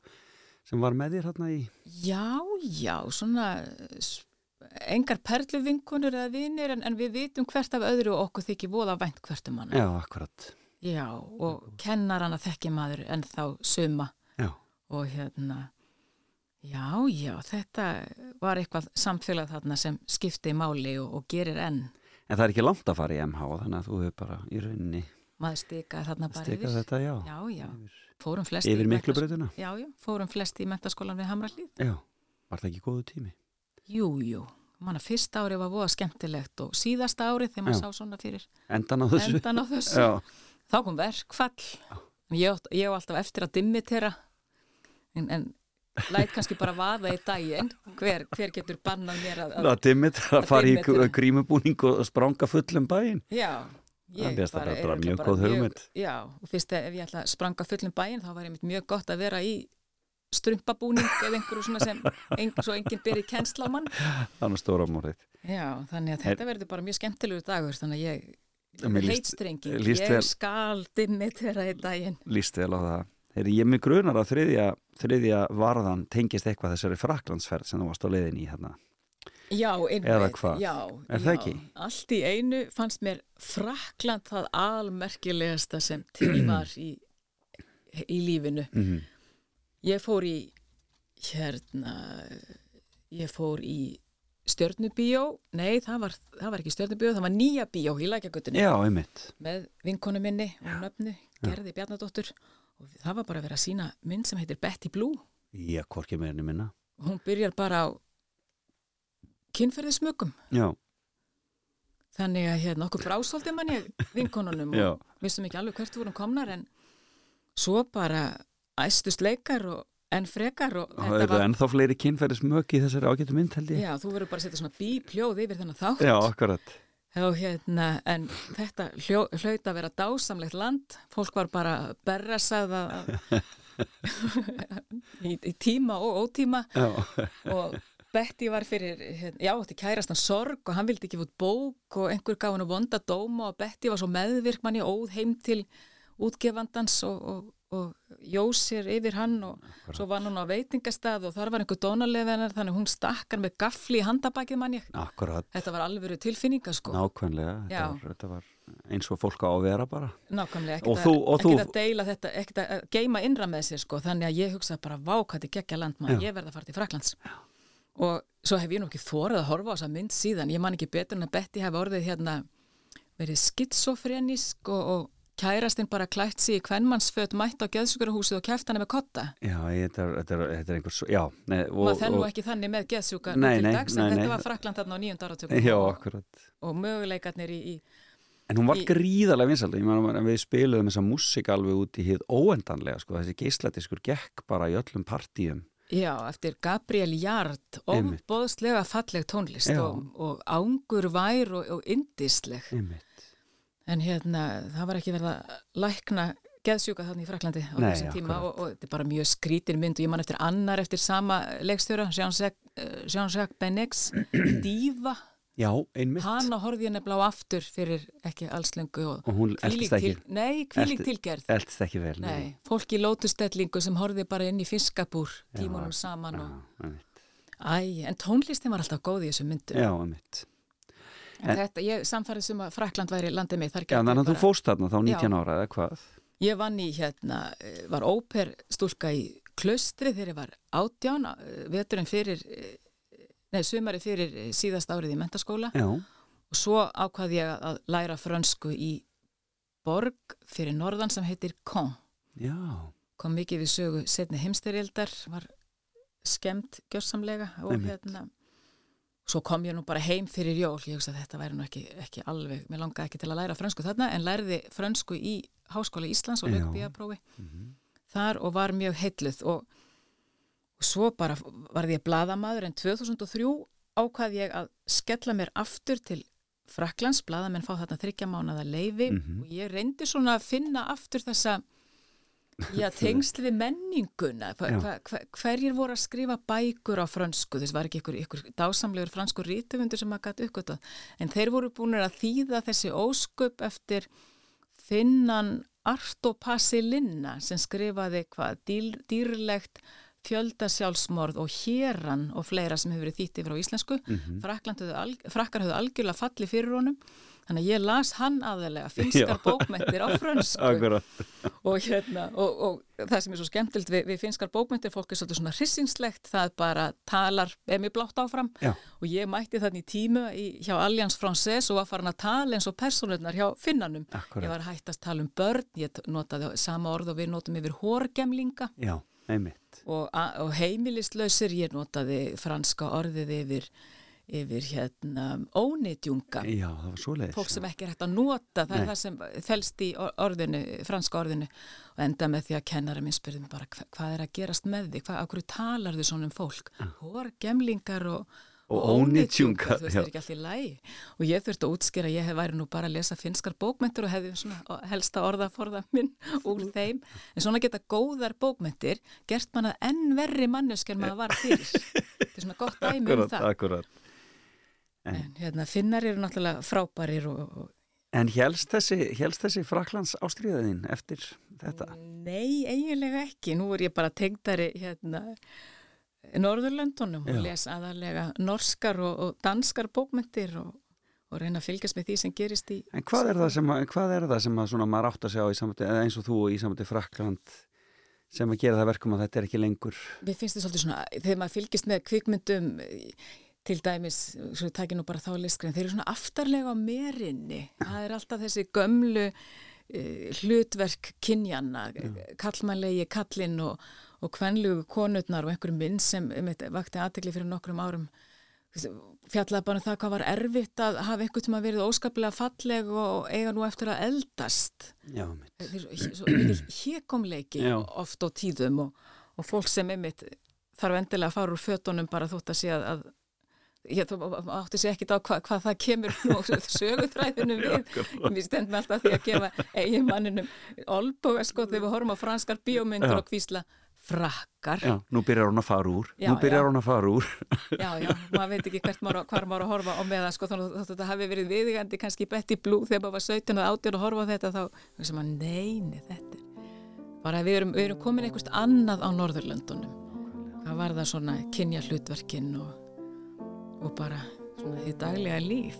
sem var með þér þarna í, já, já, svona engar perluvinkunur eða vinir en, en við vitum hvert af öðru og okkur þykir voða vænt hvert um hana já, akkurat, já, og kennarana þekki maður en þá suma. Já, og hérna já, já, þetta var eitthvað samfélag þarna sem skipti máli og, og gerir enn. En það er ekki langt að fara í MH þannig að þú hefur bara í rauninni maður stikaði þarna bara stikað yfir. þetta, já, já, já, fórum flest yfir miklu breytuna, já, já, fórum flest í mentaskólan við Hamrallíð já, var það ekki góðu tími? jú, jú, manna fyrsta ári var voða skemmtilegt og síðasta ári þegar maður sá svona fyrir. Endan á þessu? endan á þessu þá kom verkfall ég, ég á alltaf eftir að dimmitera en, en læt kannski bara vaða í daginn hver, hver getur bannað mér að, að það dimmit að að fara í dimmitra. grímubúning og spranga fullum bæinn. já ég það bara- er bara mjög góð hugmynd. já, og fyrst ef ég ætla að spranga fullum bæinn þá var ég mjög gott að vera í strumpabúning eða einhverju svona sem ein, svo enginn byrði kennsla á mann Þannig stóra mórið. já, þannig að þetta verður bara mjög skemmtilegur dagur þannig að ég Líst ég skal dimmitera í daginn Lýst vel á það. Heyri, ég mig grunar að þriðja, þriðja varðan tengist eitthvað þessari fraklandsferð sem þú varst á leiðin í hérna. Já, einmitt. Já, já. Allt í einu fannst mér Frakland það almerkilegasta sem til var í, í lífinu. Mm Ég fór í, hérna, ég fór í stjörnubíó, nei það var, það var ekki stjörnubíó, það var nýja bíó í lækjagutunni Já, einmitt. með vinkonu minni og nöfnu, Gerði Bjarnadóttur. Og það var bara að vera að sína mynd sem heitir Betty Blue. Já, hvorki meirinu minna. og hún byrjar bara á kynferðismökum Já, Þannig að hérna okkur brásóldi mann ég vinkonunum Já. og vissum ekki alveg hvert vorum komnar en svo bara æstust leikar og enn frekar og það eru ennþá fleiri kynferðismök í þessari ágættu mynd held ég. Já, þú verður bara að setja svona bípljóð yfir þennan þátt Já, akkurat. og hérna, en þetta hljó, hlaut að vera dásamlegt land fólk var bara berrasað að- í, í tíma og ótíma Já, og Betty var fyrir, hérna, já, átti kærastan sorg og hann vildi ekki fótt bók og einhver gaf hann vonda dóma og Betty var svo meðvirk manni óð heim til útgefandans og, og, og jósir yfir hann og svo var hún á veitingastað og þar var einhver dónalefinar þannig hún stakkar með gafli í handabakið manni akkurat. þetta var alveg tilfinninga sko Nákvæmlega. Já. Þetta var, þetta var eins og fólk á að vera bara Nákvæmlega, ekkert að, þú- að deila þetta, ekkert að geima innra með sér sko, þannig að ég hugsa bara vákætti geggja land maður, Já. ég verð að fara til Fraklands og svo hef ég nú ekki þórað að horfa á þessa mynd síðan, ég man ekki betur en að Betty hef orðið hérna verið skitsofrenísk og, og kærastinn bara klætt sig í kvennmannsföt mætt á geðsjúkarahúsið og kæft hana með kotta Já, þetta er, þetta er, þetta er einhver svo, já nei, og, maður þenn nú og- ekki þannig með geðsjúka Nei, nei, dags, nei, nei. þetta var Frakland þarna á nýjönda áratökum Já, akkurat og möguleikarnir í, í En hún var Í- gríðarlega vinsald, ég meina við spiluðum þessa músík alveg út í hið óendanlega, sko, þessi geislætiskur gekk bara í öllum partíum. Já, eftir Gabriel Jard, ofbóðslega falleg tónlist og, og ángur vær og, og indisleg. Einmitt. En hérna, það var ekki verið að lækna geðsjúka þannig í Fraklandi á Nei, þessum tíma og, og þetta er bara mjög skrítin mynd og ég man eftir annar eftir sama leikstjóra, Jean-Jacques Jean Benex, Díva, Já, einmitt. hana horfði ég nefnilega á aftur fyrir ekki allslengu og, Og hún eldst ekki, til, nei, Elti- tilgerð. eldst ekki vel. Nei, fólk í lótustellingu sem horfði bara inn í fiskabúr tímunum saman og Já, einmitt. Æ, en tónlistin var alltaf góð í þessu myndum. Já, einmitt. En, en- þetta, ég samfærið sem að Frakland væri landið mitt. þar Já, gæti þannig að bara- þú fóst þarna þá 19 Já. ára eða hvað? Ég vann í hérna, eh, var óperstúlka í klöstri þegar ég var átján, eh, veturinn fyrir, eh, nei, sumari fyrir síðast árið í mentaskóla Já, og svo ákvað ég að- læra frönsku í borg fyrir norðan sem heitir Caen. já, Kom mikið við sögu setni heimstyrjaldar, var skemmt gjörsamlega og Einmitt. hérna, svo kom ég nú bara heim fyrir jól, ég hugsa að þetta væri nú ekki, ekki alveg, mér langaði ekki til að læra frönsku þarna en lærði frönsku í Háskóla Íslands og Já. lögbíaprófi Mhm. þar og var mjög heilluð og, og svo bara varði ég bladamaður en 2003 ákvað ég að skella mér aftur til Fraklands, bladamenn fá þarna þryggja mánuða leifi Mhm. og ég reyndi svona að finna aftur þessa já, tengsl við menninguna. Hva, hva, hverjir voru að skrifa bækur á frönsku, þess var ekki ykkur, ykkur dásamlegur fransku rítufundur sem maður gæti uppgötað en þeir voru búin að þýða þessi ósköp eftir finnan Arto Pasilinna sem skrifaði hvað dýr, dýrlegt fjöldasjálfsmorð og héran og fleira sem hefur verið þýtti frá íslensku. Mhm. Frakland höfðu al, frakkar höfðu algjörlega falli fyrir honum þannig að ég las hann aðalega finskar Já. bókmentir á frönsku og, hérna, og, og það sem er svo skemmtilt við, við finskar bókmyndir, fólk er svolítið svona hrissinslegt, það bara talar emi blátt áfram Já. og ég mætti þannig tímu í, hjá Allianz Française og var farin að tala eins og personurnar hjá finnanum. Akkurat. Ég var hægt að tala um börn, ég notaði sama orð og við notum yfir hórgemlinga Já, einmitt. Og, og heimilistlausir, ég notaði franska orðið yfir, yfir hérna ónitjunga Já, það var svoleiðis. fólk sem ekki er hægt að nota, það Nei. er það sem felst í or- orðinu, franska orðinu og enda með því að kennara minn spurði mig bara hva, hvað er að gerast með því, hvað, okkur talar þið svona um fólk, hór, gemlingar og, Ah. Og ónýtjungar, þú veist, það er ekki allt í lægi og ég þurfti að útskýra, ég hef væri nú bara að lesa finskar bókmentur og hefði svona helsta orðaforða minn úr þeim en svona geta góðar bókmentir gert manna enn verri manneskjar maður var fyrir þetta er svona gott dæmi um það akkurat. en hérna, finnar eru náttúrulega frábærir og, og En helst þessi, helst þessi Fraklands ástríðaðinn eftir þetta? Nei, eiginlega ekki. Nú er ég bara tengdari hérna Norðurlöndunum og les aðalega norskar og, og danskar bókmyndir og, og reyna að fylgjast með því sem gerist í En hvað er það sem, að, hvað er það sem að svona maður átt að í samvætti, eða eins og þú í samvætti Frakland sem að gera það verkum að þetta er ekki lengur? Mér finnst þið svolítið svona, þegar maður fylgist með kvikmyndum til dæmis, svo ég taki nú bara þá listgrein, þeir eru svona aftarlega á merinni. Það er alltaf þessi gömlu uh, hlutverk kynjanna, kallmannlegi kallinn og, og kvenlugu konurnar og einhverjum minn sem um, vakti aðtekli fyrir nokkrum árum fjallaði bara um það hvað var erfitt að hafa einhvern tíma verið óskaplega falleg og eiga nú eftir að eldast. Já, mikil hékomleiki Já. oft á tíðum og, og fólk sem einmitt þarf endilega að fara úr fötunum bara þótt að sé að, að ég átti sér ekkit á hva, hvað það kemur nú sögutræðinu við. við stendum alltaf því að gefa eigin manninum olboga sko þegar við horfum á franskar bíómyndur og kvísla frakkar. Já, nú byrjar hún að fara úr. Já, Nú byrjar já. hún að fara úr. Já, já, maður veit ekki hvert maður, hvar maður að horfa á meðan sko, þannig að þetta hafi verið viðigandi kannski Betty Blue þegar maður var 17 og 18 að horfa á þetta þá, þessum að neini þetta bara við erum, við erum komin einhvert annað á Norðurlöndunum. Það var það svona kynja hlutverkin og, og bara svona því daglega líf.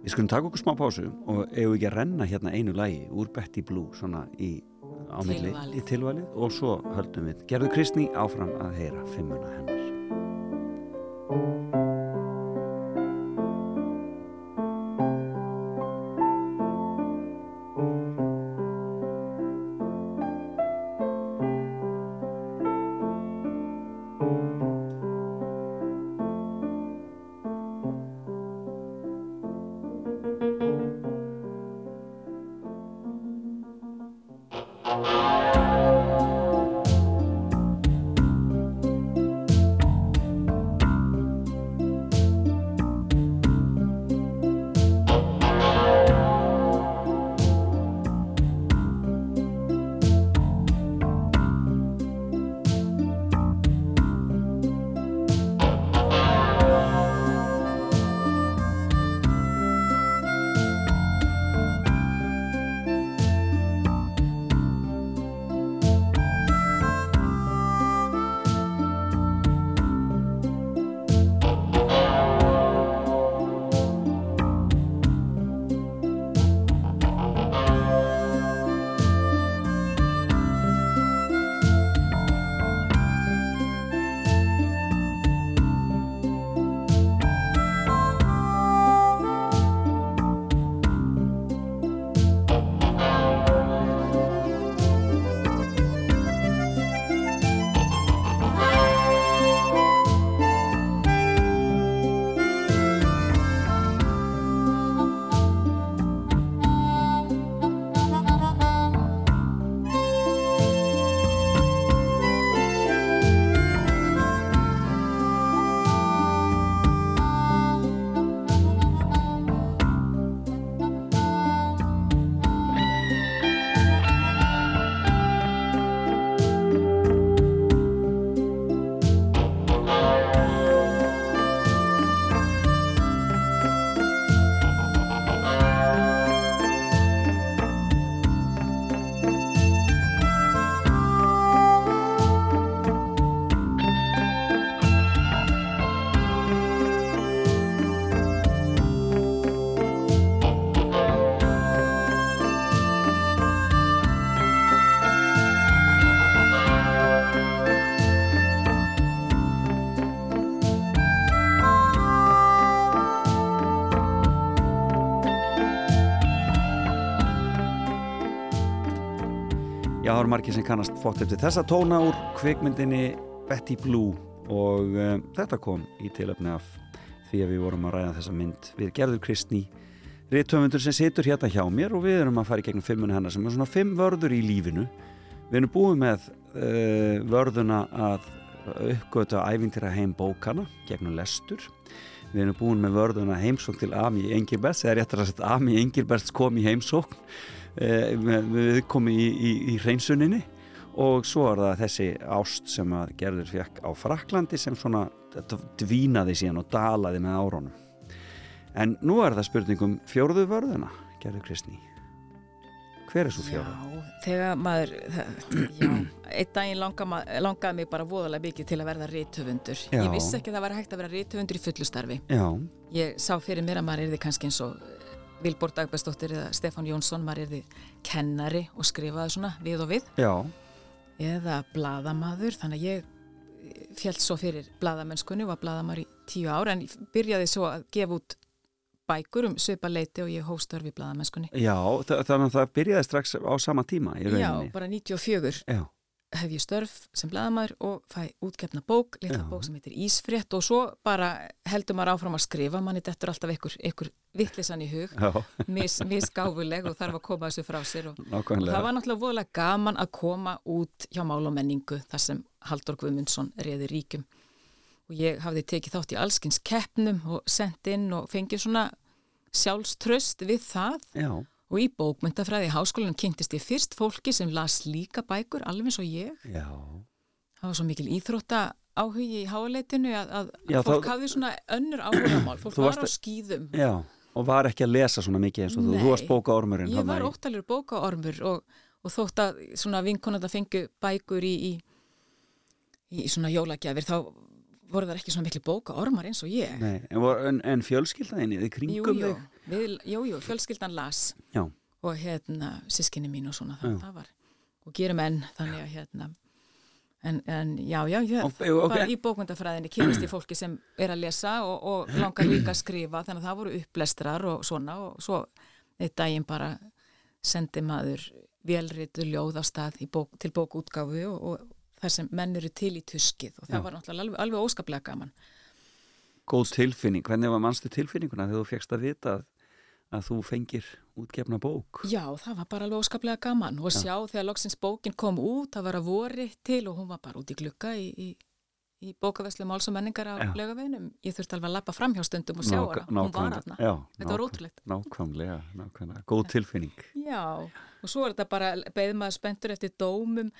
Við skulum taka okkur smá pásu og eigum ekki að renna hérna einu lagi úr Betty Blue svona í ámilli Tilvalið. í tilvalið og svo höldum við Gerðu Kristný áfram að heyra fimmuna hennar. Eru margir sem kannast fótt eftir þessa tóna úr kvikmyndinni Betty Blue. Og um, þetta kom í tilöfni af því að við vorum að ræða þessa mynd við Gerður Kristný riðtöfundur sem situr hérna hjá mér og við erum að fara í gegnum fimmuna hennar sem er svona fimm vörður í lífinu. Við erum búið með uh, vörðuna að uppgöta æfintýra heim bókana gegnum lestur. Við erum búin með vörðuna heimsókn til Ami Engilberts eða réttar að setja Ami Engilberts kom í heimsókn við komum í, í, í hreinsuninni og svo er það þessi ást sem að Gerður fekk á Fraklandi sem svona dvínaði síðan og dalaði með árunum en nú er það spurningum fjórðu vörðuna Gerður Kristný hver er svo fjórða? Já, þegar maður, já, einn daginn langa, langaði mig bara voðalega mikið til að verða rithöfundur. Já. Ég vissi ekki að það var hægt að vera rithöfundur í fullu starfi. Já, Ég sá fyrir mér að maður erði kannski eins og eh, Vilborg Dagbæsdóttir eða Stefán Jónsson, maður erði kennari og skrifaði svona við og við já, eða bladamaður, þannig að ég fjall svo fyrir bladamennskunni og var bladamar í tíu ár en byrjaði svo að gefa út bækur um svipa leiti og ég hóstör við bladamennskunni. já þa- þannig að það byrjaði strax á sama tíma í Já, rauninni bara 94 Já, hef ég störf sem bladamæður og fæ útgefna bók, litla Já. bók sem heitir Ísfrétt og svo bara heldur maður áfram að skrifa, manni dettur alltaf einhver, einhver vittlisann í hug, já, mis, misgáfuleg og þarf að koma þessu frá sér og, og það var náttúrulega voðalega gaman að koma út hjá mál og menningu þar sem Haldur Guðmundsson reði ríkum og ég hafði tekið þátt í allskins keppnum og sendt inn og fengið svona sjálfströst við það. Já, og í bókmyndafræði í háskólanum kynntist ég fyrst fólki sem las líka bækur alveg eins og ég. Já, það var svo mikil íþrótta áhugi í háleitinu að, að Já, fólk þá- hafði svona önnur áhugamál. Fólk var á skýðum já og var ekki að lesa svona mikið eins og þú, Nei. þú varst bóka ormurinn ég var óttalur bókaormur og, og þótt að svona vinkonanda fengu bækur í, í, í svona jólagjafir þá voru það ekki svona miklu bóka ormar eins og ég. Nei, en, en, en fjölskyldaðinni, þið jú, kringum jú, þig? Við, jú, jú, fjölskyldan las Já, og hérna sískinni mín og svona það, það var og gerum enn þannig að hérna en, en já, já, já Og- og- bara í bókmyndafræðinni kynast í fólki sem er að lesa og, og langar líka að skrifa þannig að það voru upplestrar og svona og svo eitt daginn bara sendi maður velritu ljóð á stað í bók, til bókútgáfu og, og þar sem menn eru til í tuskið og það Já. var náttúrulega alveg, alveg óskaplega gaman. Góð tilfinning, hvernig var mannstu tilfinninguna þegar þú fegst að vita að, að þú fengir útgefna bók Já, það var bara alveg óskaplega gaman og sjá þegar loksins bókin kom út, það var að vori til og hún var bara út í glugga í, í, í bókavæslu máls og menningar á Já. laugaveginum. Ég þurfti alveg að lappa fram hjá stundum og sjá hana, hún var. Já, Þetta var ótrúlegt. Nákvæmlega, nákvæmlega, góð tilfinning Já, og svo er þetta bara beð maður spenntur eftir dómum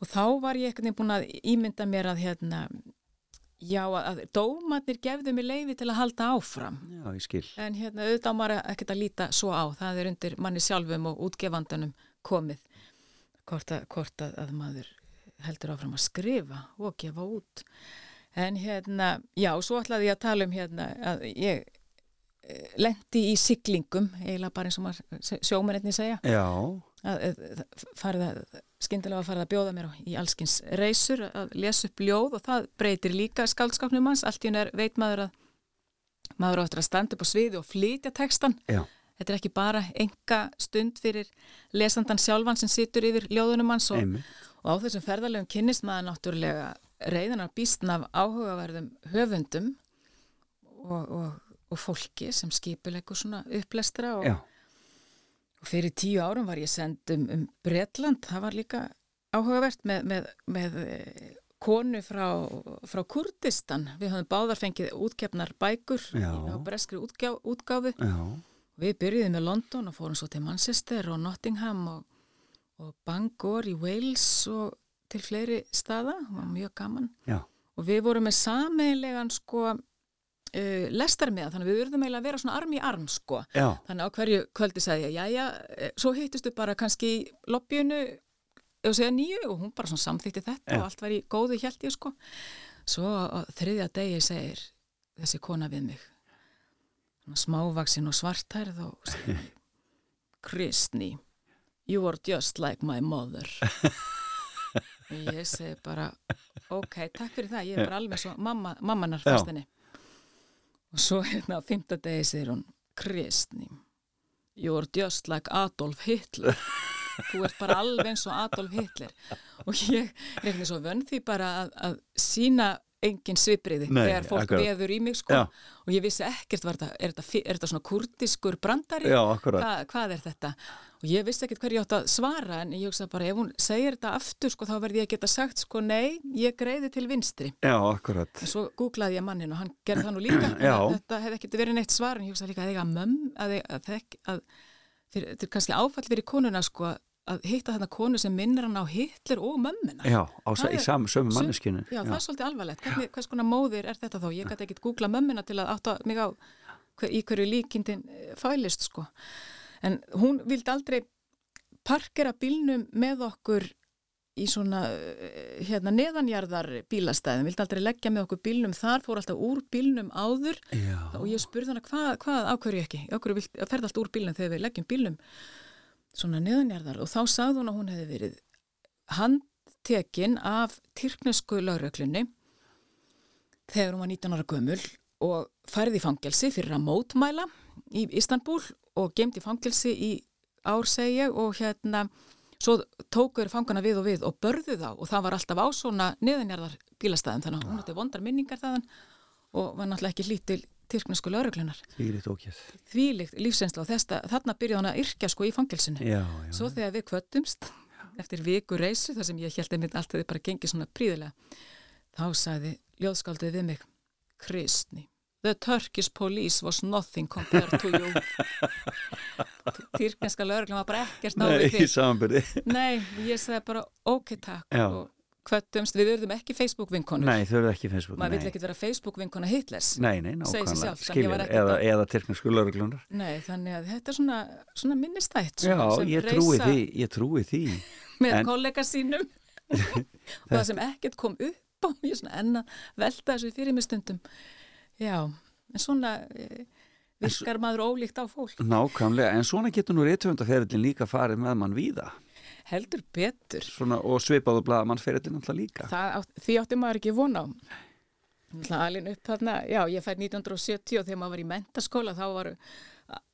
og þá var ég einhvern veginn búin að ímynda mér að hérna, já, að dómarnir gefðu mig leiði til að halda áfram. Já, ég skil En hérna auðvitað maður ekkert að líta svo á. Það er undir manni sjálfum og útgefandanum komið hvort að, hvort að, að maður heldur áfram að skrifa og gefa út. En hérna, já, svo ætlaði ég að tala um hérna að ég eh, lendi í siglingum, eiginlega bara eins og maður sjómennetni segja, Já, að, að, fara að bjóða mér á, í allskins reysur að lesa upp ljóð og það breytir líka skaldskapnum hans, allt í hún er veit maður að maður áttur að standa upp á sviði og flytja textan já, þetta er ekki bara enga stund fyrir lesandan sjálfan sem situr yfir ljóðunum hans og, og á þessum ferðarlegum kynnist maður náttúrulega reyðanar býstn af áhugaverðum höfundum og, og, og fólki sem skipulegur svona upplestra og, Já, og fyrir tíu árum var ég send um, um Bretland, það var líka áhugavert með, með, með eh, konu frá, frá Kurdistan. Við höfum báðar fengið útgefnar bækur Já. á breskri útgjá, útgáfu. já, Við byrjuðum með London og fórum svo til Manchester og Nottingham og, og Bangor í Wales og til fleiri staða. Það var mjög gaman. já Og við vorum með sameiginlegan sko uh, lestarmiða, þannig að við urðum eiginlega að vera svona arm í arm sko. Já, Þannig á hverju kvöldi ég, jæja, eh, svo hittistu bara kannski lobbyinu og segja nýju og hún bara svona samþýtti þetta Já. og allt var í góðu hjælt ég sko. Svo þriðja degi segir þessi kona við mig, svona smávaksin og svartærð og segir, Kristni, you are just like my mother. og ég segi bara, ok, takk fyrir það, ég er bara alveg svo mamma, mammanar Já. fast henni. Og svo hérna á fymta degi segir hún, Kristni, you are just like Adolf Hitler. Þú ert bara alveg eins og Adolf Hitler. Og ég eitthvað svo vönn því bara að, að sína engin svipriði Nei, þegar fólk akkurat. veður í mig sko. Og ég vissi ekkert, þetta, er, þetta, er þetta svona kurdiskur brandari? já, Hva, hvað er þetta? Og ég vissi ekkert hverju ég átt að svara en ég hugsa bara ef hún segir þetta aftur sko þá verði ég að geta sagt sko nei, ég greiði til vinstri. Já, En svo googlaði ég mannin og hann gerði það nú líka. Þetta hefði ekkert verið neitt svar en ég hugsa líka að eiga mömm, að, að, þekk, að fyrir, þetta er kannski áfall fyrir konuna sko að hitta þarna konu sem minnir hann á Hitler og mömmina. Já, á, sam, sömu manneskinu Já, það er svolítið alvarlegt. Hvernig, hvers konar móðir er þetta þá? Ég gæti ekkert googla mömmina til að átta mig á hver, í hverju líkindin eh, fælist sko. En hún vildi aldrei parkera bílnum með okkur í svona eh, hérna neðanjarðar bílastæðum, vildi aldrei leggja með okkur bílnum þar, fór alltaf úr bílnum áður Já, og ég spurði hana hvað, hvað ákverju ekki, ákverju ferði allt úr bílnum þegar við leggjum bílnum svona neðanjarðar og þá sagði hún að hún hefði verið handtekin af tyrknesku lauröklunni þegar hún var 19 ára gömul og færði í fangelsi fyrir að mótmæla í Istanbul og gemdi fangelsi í ár segi ég og hérna svo tókuður fangana við og við og börðu þá og það var alltaf á svona neðanjarðar bílastæðum þannig að hún átti vondar minningar þaðan og var náttúrulega ekki lít til tyrknesku lauröklunar því er þetta ókjöð þvílíkt lífsensla og þesta, þarna byrjaði hann að yrkja sko í fangelsinu. Já, já, Svo þegar við kvöttumst eftir viku reysu þar sem ég held einmitt allt hefði bara gengið svona príðilega þá sagði ljóðskaldið við mig Kristni, the Turkish police was nothing compared to you. Tyrkneska lögreglum var bara ekkert náðu Nei, í því samanbyrði Nei, ég sagði bara ok takk Já. og kvöttumst, við verðum ekki Facebook vinkonur. Nei, þau eru ekki Facebook maður vill ekkert vera Facebook vinkona Hitlers Nei, nei, nákvæmlega. ekkert eða, eða tyrknesku lauruglunar Nei, þannig að þetta er svona, svona minnistætt Já, ég trúi því, ég trúi því. með En- kollega sínum. Og það sem ekkert kom upp á er svona enn að velta þessu fyrir mig stundum. Já, en svona e, virkar maður ólíkt á fólk. Nákvæmlega, en svona getur nú reytöfundaferillin líka farið með mann víða heldur betur. Svona, og svipaðu blaðamannsferillin alltaf líka. Það, því átti maður ekki von á. Náttúrulega alin upp þarna, já, ég fætt 1970 og þegar maður var í mentaskóla þá var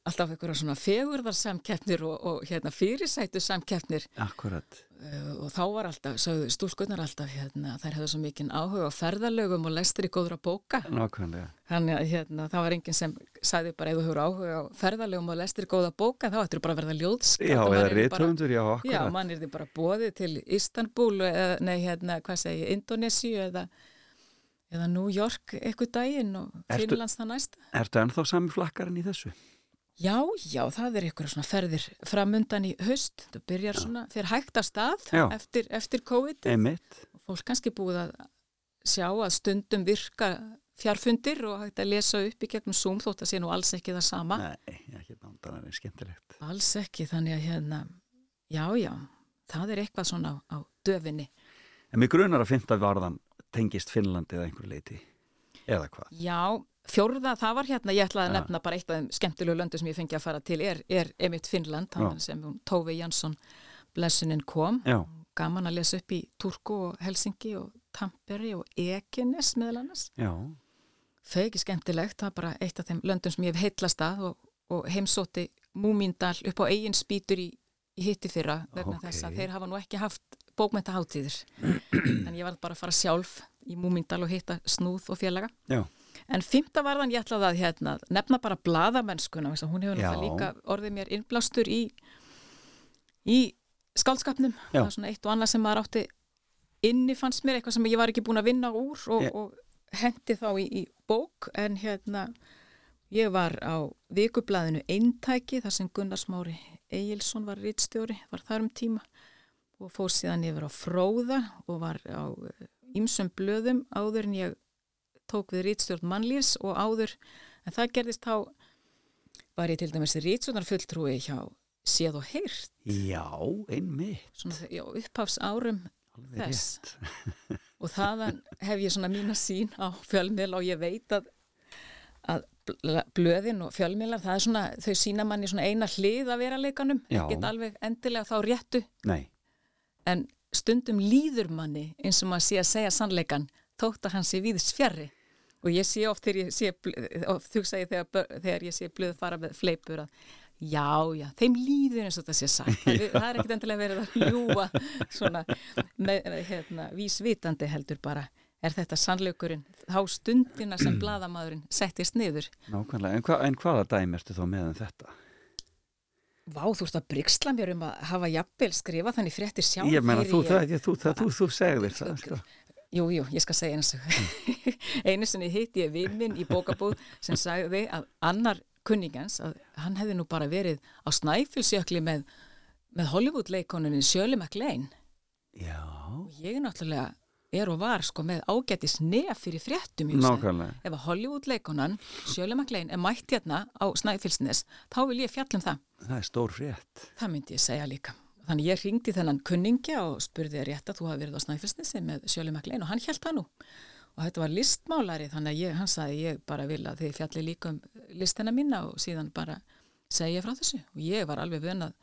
alltaf einhverja svona fegurðarsamkeppnir og, og hérna fyrirsætu samkeppnir. Akkurat uh, og þá var alltaf, stúlkunnar alltaf hérna, þær hefðu svo mikinn áhuga á ferðalögum og lestir í góðra bóka. Nákvæmlega. Þannig að hérna, það var enginn sem sagði bara ef þú hefur áhuga á ferðalögum og lestir í góða bóka þá ættir bara að verða ljóðsk Já, eða reytöfundur, já, Já, akkurat mann er þið bara bóðið til Istanbul eða, nei, hérna, hvað segi, ég, Indonésiu eða, eða New York eitthvað daginn og Ertu-. Ertu ennþá sami flakkarinn í þessu? Já, já, það er eitthvað svona ferðir framundan í haust. Það byrjar svona, fyrir hægt af stað Já. eftir, eftir COVID. Einmitt Og fólk kannski búið að sjá að stundum virka fjarfundir og hægt að lesa upp í gegnum Zoom þótt að sé nú alls ekki það sama. Nei, ekki náttúrulega er skemmtilegt Alls ekki, þannig að hérna, já, já, það er eitthvað svona á, á döfinni. En mér grunar að fynda varðan tengist Finnlandi eða einhver leiti eða hvað Já, fjórða, það var hérna, ég ætlaði að nefna bara eitt af þeim skemmtilegu löndu sem ég fengi að fara til er, er Emitt Finnland, hann sem hún Tófi Jansson blessunin kom Já, gaman að lesa upp í Turku og Helsingi og Tampere og Ekenes meðal annars. Þau ekki skemmtilegt, það er bara eitt af þeim löndum sem ég hef heitlast að og, og heimsóti Múmíndal upp á eigin spýtur í, í hitti fyrra vegna Ókei. þess að þeir hafa nú ekki haft bókmentaháttíðir. en ég var bara að fara sjálf í Múmíndal og hitta Snúð og félaga. já En fymta varðan ég ætlaði að hérna, nefna bara bladamennskuna, hún hefur náttúrulega líka orðið mér innblástur í, í skálskapnum. Já. Það er svona eitt og annað sem maður átti inni fannst mér, eitthvað sem ég var ekki búin að vinna úr og, Já. og hendi þá í, í bók. En hérna, ég var á vikublaðinu Eintæki, þar sem Gunnar Smári Egilson var rittstjóri, var þar um tíma og fór síðan yfir á Fróða og var á ýmsum blöðum áður en ég tók við rítstjórn mannlýfs og áður en það gerðist þá var ég til dæmis rítstjórnar fulltrúi hjá séð og heyrt. Já, einmitt. Svona já, upphafs árum þess. og þaðan hef ég svona mína sín á fjölmiðla og ég veit að, að bl- blöðin og fjölmiðlar það er svona, þau sína manni svona eina hlið að vera leikanum, ekkert alveg endilega þá réttu. Nei, en stundum líður manni eins og maður sé að segja sannleikan þótt að hann sé víðs fjarrri og ég sé oft þegar ég sé oft hugsa ég þegar, þegar ég sé blöð fara með fleipur að já, já, þeim líður eins og þetta sé sagt. Það, það er ekkert endilega verið að ljúa svona með, hérna, vísvitandi heldur bara. Er þetta sannleikurinn? Þá stundina sem bladamaðurinn settist niður. Nákvæmlega. En, hva, en hvaða dæmi ertu þá með um þetta? Vá, þú ert að brygsla mér um að hafa jafnvel skrifa þannig fréttir sjálf Ég meina, heyri þú, ég- það, þú, það, þú, þú segðir það sko. Jú, jú, ég skal segja eins og einu sinni hitti ég vinn minn í bókabúð sem sagði að annar kunningans að hann hefði nú bara verið á Snæfellsjökli með, með Hollywood-leikoninni Shirley MacLaine. Já, og ég náttúrulega er og var sko með ágætis nef fyrir fréttum Ef að Hollywood-leikonan Shirley MacLaine er mætt hérna á Snæfellsnes þá vil ég fjallum það. Það er stór frétt. Það myndi ég segja líka. Þannig ég ringdi þennan kunningja og spurði að þú hafi verið á Snæfellsnesi með Sjöli Maklein og hann held það nú. Og þetta var listmálari þannig að ég, hann sagði ég bara vil að þið fjalli líka um listina mína og síðan bara segja frá þessu. Og ég var alveg vön að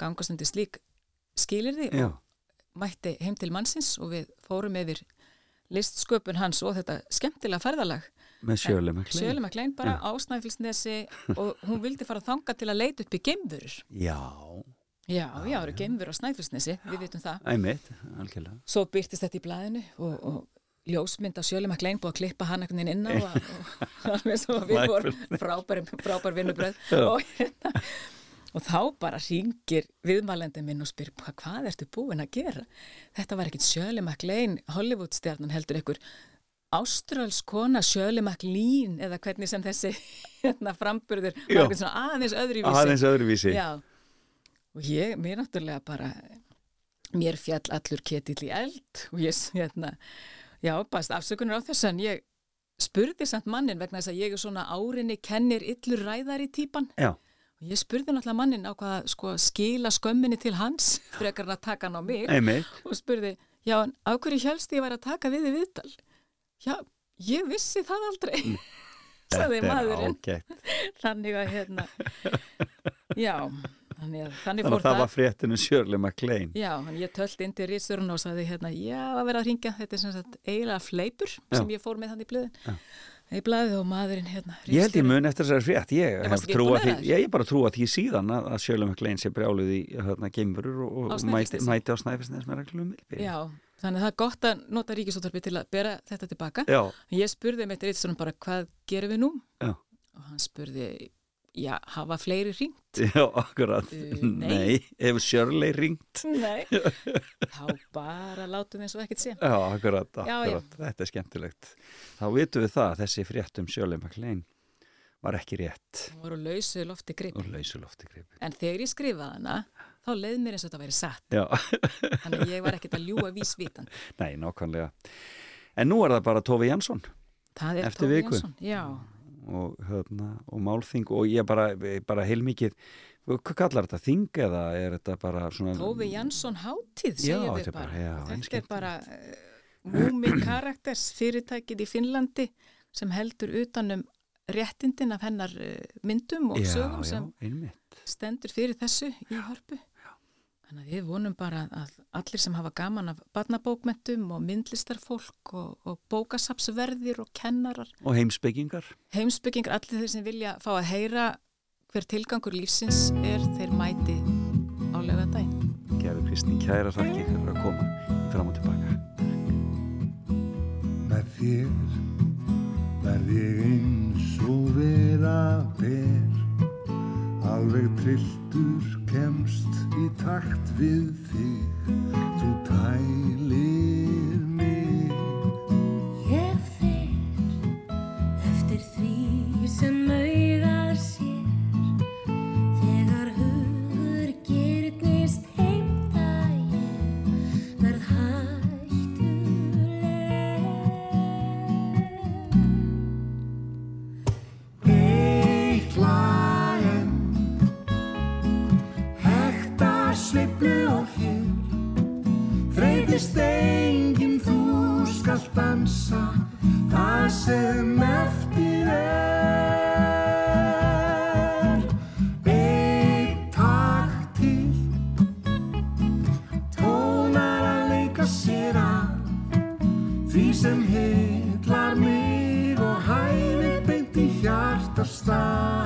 gangast undir slík skilirði Já, og mætti heim til mannsins og við fórum yfir listsköpun hans og þetta skemmtilega ferðalag. með sjölum Sjöli Maklein bara á Snæfellsnesi og hún vildi fara þanga til að leita upp í geimvörur. Já, Já, já, það eru geimver á Snæfellsnesi, við vitum það. einmitt, algjörlega. Svo byrtist þetta í blæðinu og, og ljósmynd af Sjöli McLean búið að klippa hann veginn inn á og, og alveg svo við vorum frábær, frábær vinnubröð og, hérna, og þá bara ringir viðmælendin minn og spyr "Hva- hvað ertu búin að gera? Þetta var ekkit Sjöli McLean Hollywoodstjarnan heldur ykkur Ástrals kona Sjöli McLean eða hvernig sem þessi hérna, framburður. Var eitthvað svona aðeins öðruvísi. Aðeins öðruvísi. Já, og ég, mér náttúrulega bara, mér fjall allur ketill í eld. Og ég, hérna, já, baðst afsökunar á þess en ég spurði samt mannin vegna þess að ég er svona árinni kennir illur ræðari típan. Já, og ég spurði náttúrulega mannin á hvað sko skila skömminni til hans frekar en að taka hann á mig. Einmitt. Og spurði, já, en á hverju helst ég var að taka við í viðtal? Já, ég vissi það aldrei, sagði Þetta er ágætt. Þannig að, hérna, já, þannig að, þannig Þannig að það var fréttinu Shirley MacLaine. Já, hann ég tölti inn til Rítsturinn og sagði hérna, já, að vera að ringja, þetta er sem sagt eiginlega fleipur sem ég fór með hann í blöðin. Í blaðið og maðurinn hérna. Ég held ég mun eftir þessari frétt, ég Ég ég er bara að trúa því síðan að, að Shirley MacLaine sé brjáluð í hérna, geimverur og, og mæti, mæti á Snæfellsnes með reglum milli. Já, þannig að það er gott að nota ríkisúttarpi til að bera þetta tilbaka. Já, Ég spurði með Rítsturinn bara, hvað gerum við nú? já, Og hann spurði, já, hafa fleiri ringt? já, akkurat. Uh, nei. nei. hefur Shirley ringt? Nei. Þá bara látum við eins og ekkert sé. Já, akkurat, Já, já. akkurat. Þetta er skemmtilegt. Þá vitum við það að þessi frétt um Shirley MacLaine var ekki rétt Það voru lausu lofti grip. og lausulofti gripi. En þegar ég skrifaði hana, þá leið mér eins og þetta væri satt. Já, Þannig að ég var ekkert að ljúa vísvitan. nei, nákvæmlega. En nú er það bara Tófi Jansson Það er Tófi viku. Jónsson. Já, og, hérna, og málþing og ég bara, bara heilmikið hvað kallar þetta, þing eða er þetta bara svona Tófi Jansson hátíð, Já, þetta við er bara- bara. já, þetta er bara uh, Múmi Karakters fyrirtækið í Finnlandi sem heldur utanum réttindin af hennar uh, myndum og já, sögum já, sem einmitt stendur fyrir þessu í hörpu. Þannig að við vonum bara að allir sem hafa gaman af barnabókmentum og myndlistarfólk og, og bókasapsverðir og kennarar, og heimsbyggingar heimsbyggingar, allir þeir sem vilja fá að heyra hver tilgangur lífsins er þeir mæti á lögadaginn. Gerður Kristín, kæra þakki fyrir að koma fram og tilbaka. Með þér verð ég eins og vera ber Alveg trilltur kemst í takt við þig. Þú tælir Þreytist enginn þú skalt dansa Það sem eftir er. Eitt takt til Tónar að leika sér að. Því sem hitlar mig og hæfi beint í hjartastað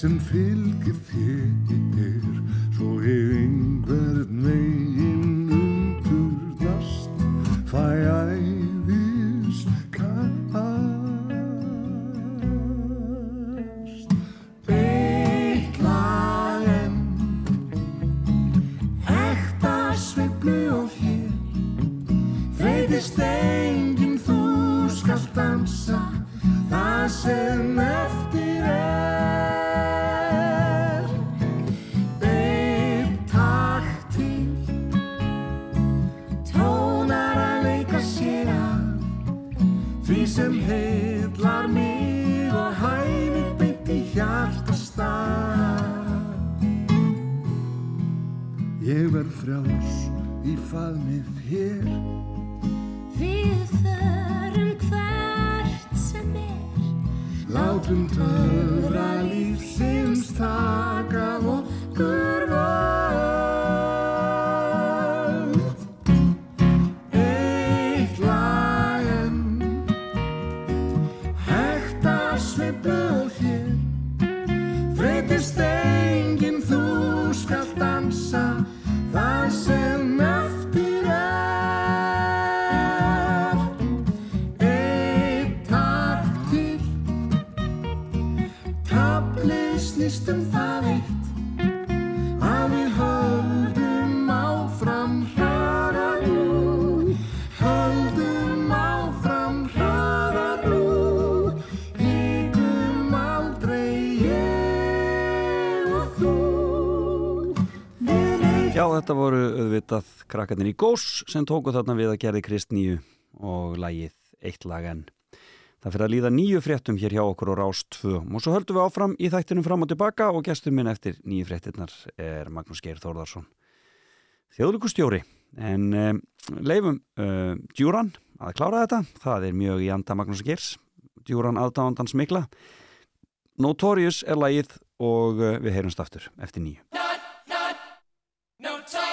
sem fylgir þér Þetta voru auðvitað krakkarnir í gós sem tóku þarna við að gerði kristnýju og lægið eitt lagen. Það fyrir að líða nýju fréttum hér hjá okkur og rást tvö. Og svo höldum við áfram í þættinum fram og tilbaka og gestur minn eftir nýju fréttinnar er Magnús Geir Þórðarsson. Þjóðlíkustjóri, en eh, leifum eh, djúran að klára þetta. Það er mjög í anda Magnús Geirs, djúran aðdáðandans mikla. Notorious er lægið og eh, við heyrumst aftur eftir nýju. No time.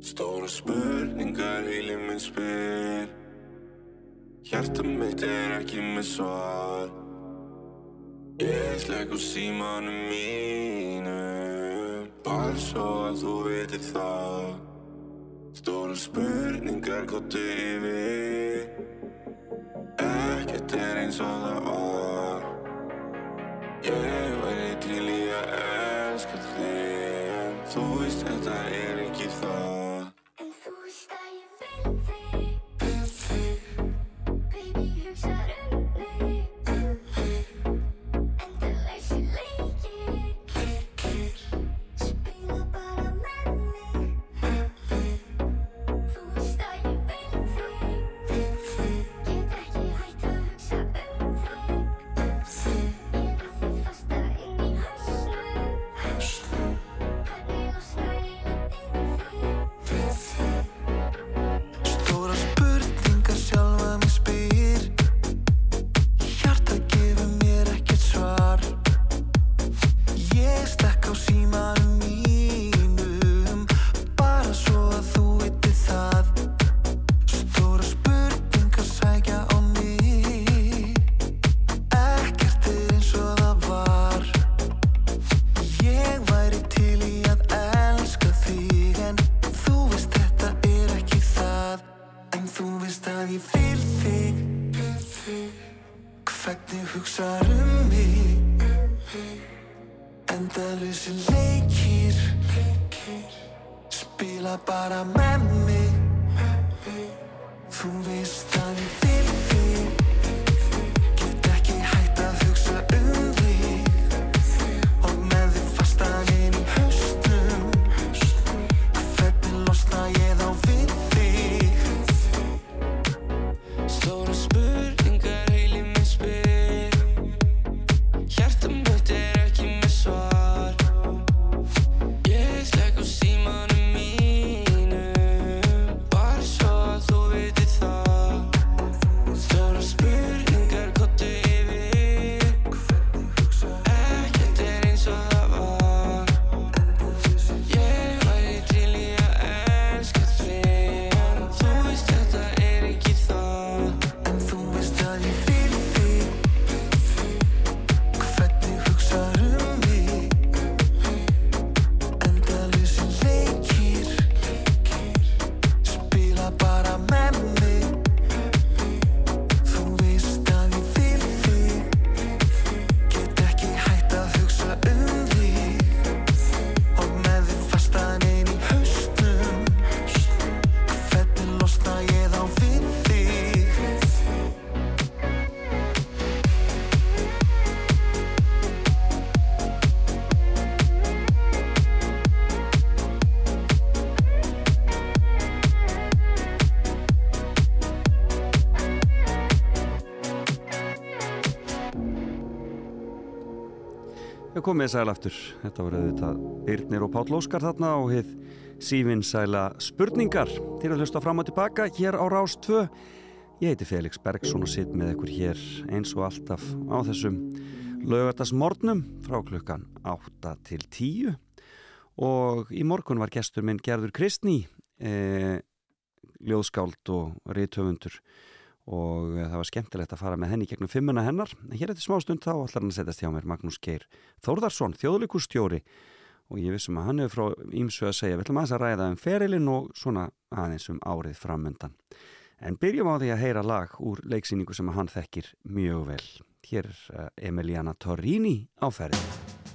Stóra spurningar heilin minn spyr. Hjartum mitt er ekki með svar. Ég slæk úr símanum mínum Bara svo að þú veitir það. Stóra spurningar gott yfir. Ekkert er eins og það var Við komum við sæl aftur. Þetta voru auðvitað Birnir og Páll Óskar þarna og hið sífinn sæla spurningar til að hlusta fram og tilbaka hér á Rás 2. Ég heiti Felix Bergsson og sitt með ykkur hér eins og alltaf á þessum laugardagsmornum frá klukkan 8 til 10 og í morgun var gestur minn Gerður Kristný eh, ljóðskáld og reythöfundur og eh, það var skemmtilegt að fara með henni gegnum fimmuna hennar. En hér eftir smá stund þá ætlar hann að setjast hjá mér Magnús Geir Þórðarsson, þjóðleikustjóri og ég vissum að hann hefur frá ímsu að segja, við ætlum aðeins að ræða um ferilinn og svona aðeins um árið framöndan. En byrjum á því að heyra lag úr leiksýningu sem hann þekkir mjög vel. Hér er eh, Emiliana Torrini á ferði.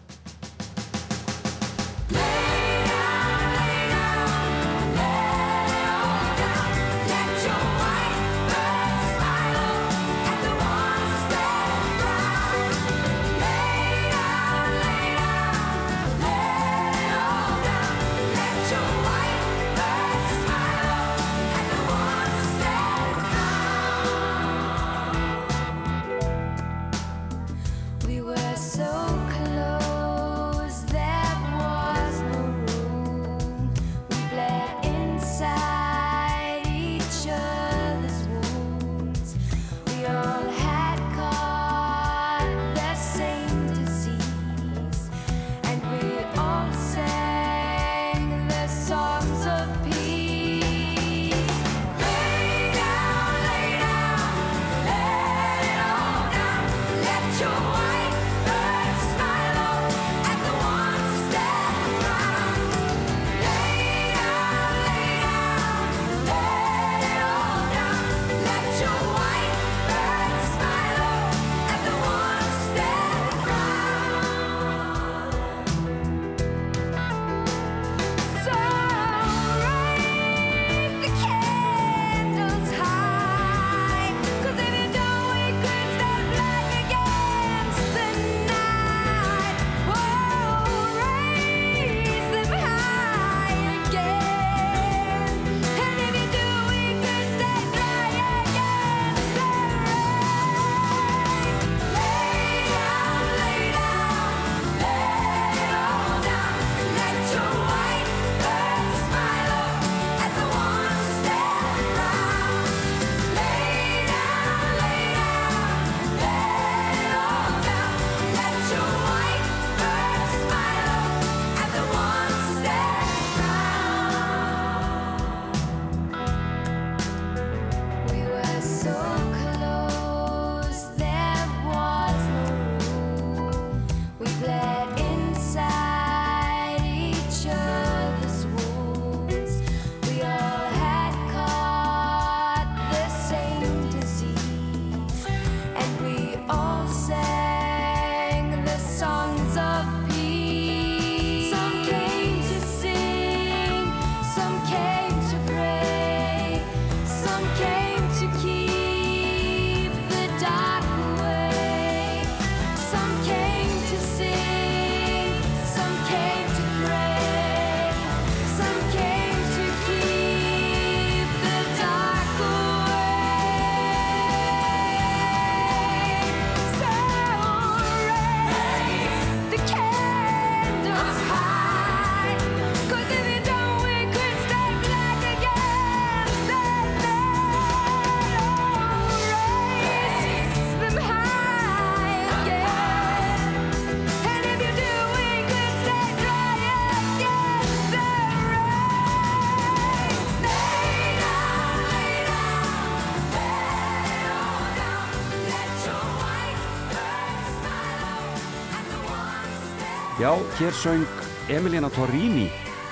Já, hér söng Emiliana Torrini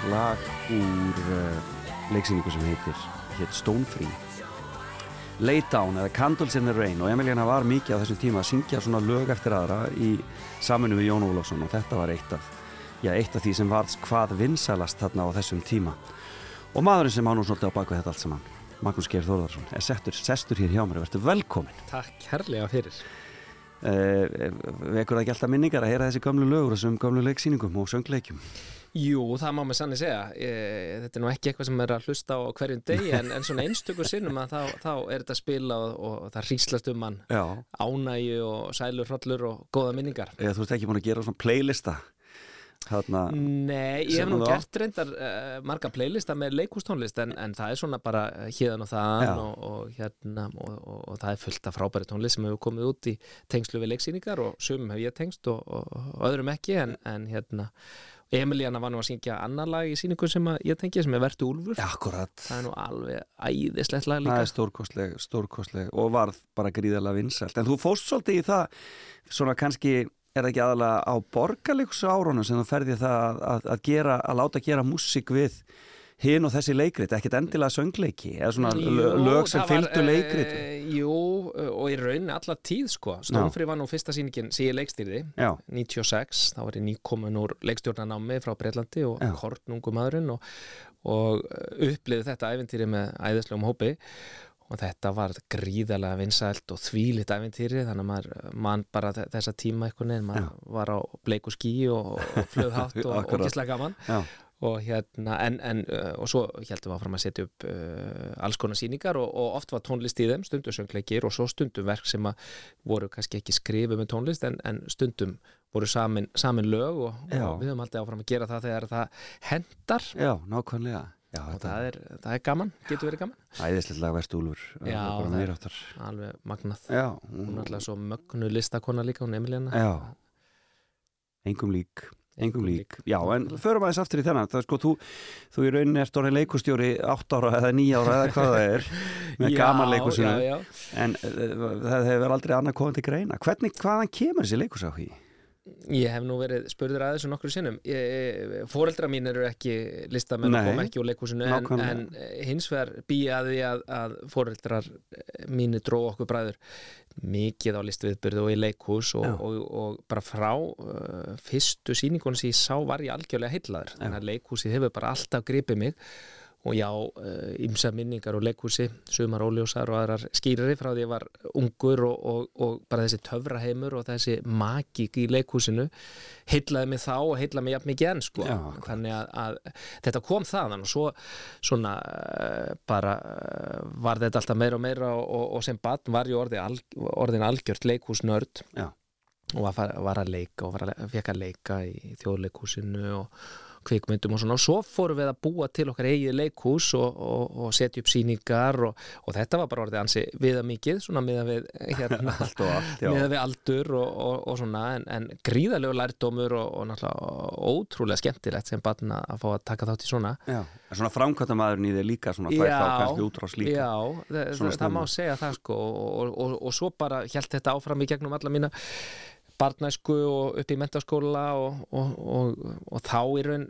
lag úr uh, leiksýningu sem heitir hétt Stonefree Lay Down eða Candles in the Rain og Emiliana var mikið á þessum tíma að syngja svona lög eftir aðra í saminu við Jón Ólafsson og þetta var eitt af, já, eitt af því sem var hvað vinsælast þarna á þessum tíma. Og maðurinn sem á nú svolítið á baku þetta allt saman Magnús Geir Þórðarsson er settur, sestur hér hjá mér og verður velkomin Takk herlega fyrir vekur það ekki alltaf minningar að heyra þessi gamlu lögur og þessum gamlu leiksýningum og söngleikjum? Jú, það má með sannig segja. E, Þetta er nú ekki eitthvað sem er að hlusta á hverjum degi en, en svona einstökur sinnum að þá, þá er þetta spila og, og það hríslast um hann. Já, ánægju og sælur, hrollur og góða minningar. Eða þú ert ekki búin að gera svona playlista þarna Nei, ég hef nú gert reyndar uh, marga playlista með leikústónlist en, en það er svona bara hérðan og Já. og, og hérna og, og, og það er fullt af frábæri tónlist sem hefur komið út í tengslu við leiksýningar og sumum hef ég tengst og, öðrum ekki en, en hérna Emiliana var nú að syngja annar lag í sýningu sem ég tengi sem er Vertu Úlfur. Akkurat, það er nú alveg æðislegt lag það líka er stórkostleg, stórkostleg og varð bara gríðarlega vinsælt. En þú fóst svolítið í það svona kannski er það ekki aðalega á borgarleikus árunum sem þú ferði það að, að, að gera, að láta gera músík við hinn og þessi leikrit, ekkert endilega söngleiki eða svona Jú, lög sem fylgdu leikrit eh, Jú, og í rauninni alla tíð sko. Stónfri var nú fyrsta sýningin sem ég leikstýrði Já, 96, þá var ég nýkomin úr leikstjórnanámi frá Breitlandi og maðurinn og, og uppliði þetta æventýri með æðislegum hópi og þetta var gríðarlega vinsælt og þvílitt æventýri þannig að maður mann bara þe- þessa tíma einhvern veginn, maður var á bleiku skí og, og flöðhátt og, og gíslega gaman. Já, og hérna, en, en uh, og svo heldum við áfram að setja upp uh, alls konar sýningar og, og oft var tónlist í þeim stundum söngleikir og svo stundum verk sem að voru kannski ekki skrifuð með tónlist en, en stundum voru samin, samin lög og við höfum alltaf áfram að gera það þegar það hendar já, nákvæmlega Já, og það er, það er gaman, getur verið gaman. Æðislegt lag verðst úlfur Já, það er- alveg magnað. Já, hún er alltaf svo mögnu listakona líka, hún Emiliana Já, engum lík engum lík, já en förum aðeins aftur í þennan. Það er sko, þú, þú í rauninni ert orðin leikustjóri 8 ára eða 9 ára eða hvað það er með gaman leikusinu en uh, það hefur aldrei annað komið til greina. Hvernig, hvaðan kemur þessi leikusáhugi? Ég hef nú verið spurður að þessu nokkru sinnum. Fóreldra mín eru ekki listamenn og kom ekki úr leikhúsinu en, en eh, hins vegar býja að að, fóreldrar mínu dró okkur bræður mikið á listviðbyrðu og í leikhús og, og, og bara frá uh, fyrstu sýningunum sem ég sá var ég algjörlega heillaður. Þannig að leikhúsið hefur bara alltaf gripið mig og já, ymsa minningar og leikhúsi, sumar óljósar og aðrar skýrari frá því ég var ungur og, og, og bara þessi töfraheimur og þessi magík í leikhúsinu heillaði mig þá og heillaði mig jafn mikið enn sko. Já, þannig að, að þetta kom þaðan og svo svona uh, bara uh, var þetta alltaf meira og meira og, og, sem batn var ég orðið, al, orðin algjört leikhúsnörd Já. og var, var að leika og að, fekk að leika í þjóðleikhúsinu og kvikmyndum og svona. Og svo fórum við að búa til okkar eigið leikhús og, og, og setja upp sýningar og, og þetta var bara orðið ansi viða mikið svona miða við hérna, Allt og allt, miða við aldur og, og, og svona. En, en gríðalegu lærdómur og, og náttúrulega ótrúlega skemmtilegt sem barn að fá að taka þátt í svona. Já, en svona framkvæmta maðurinn í þig líka svona fær þá kannski útrás líka. Já, það, það, það má segja það sko og, og, og svo bara hjælt þetta áfram í gegnum alla mína barnæsku og upp í mentaskóla og, og, og, og þá í raun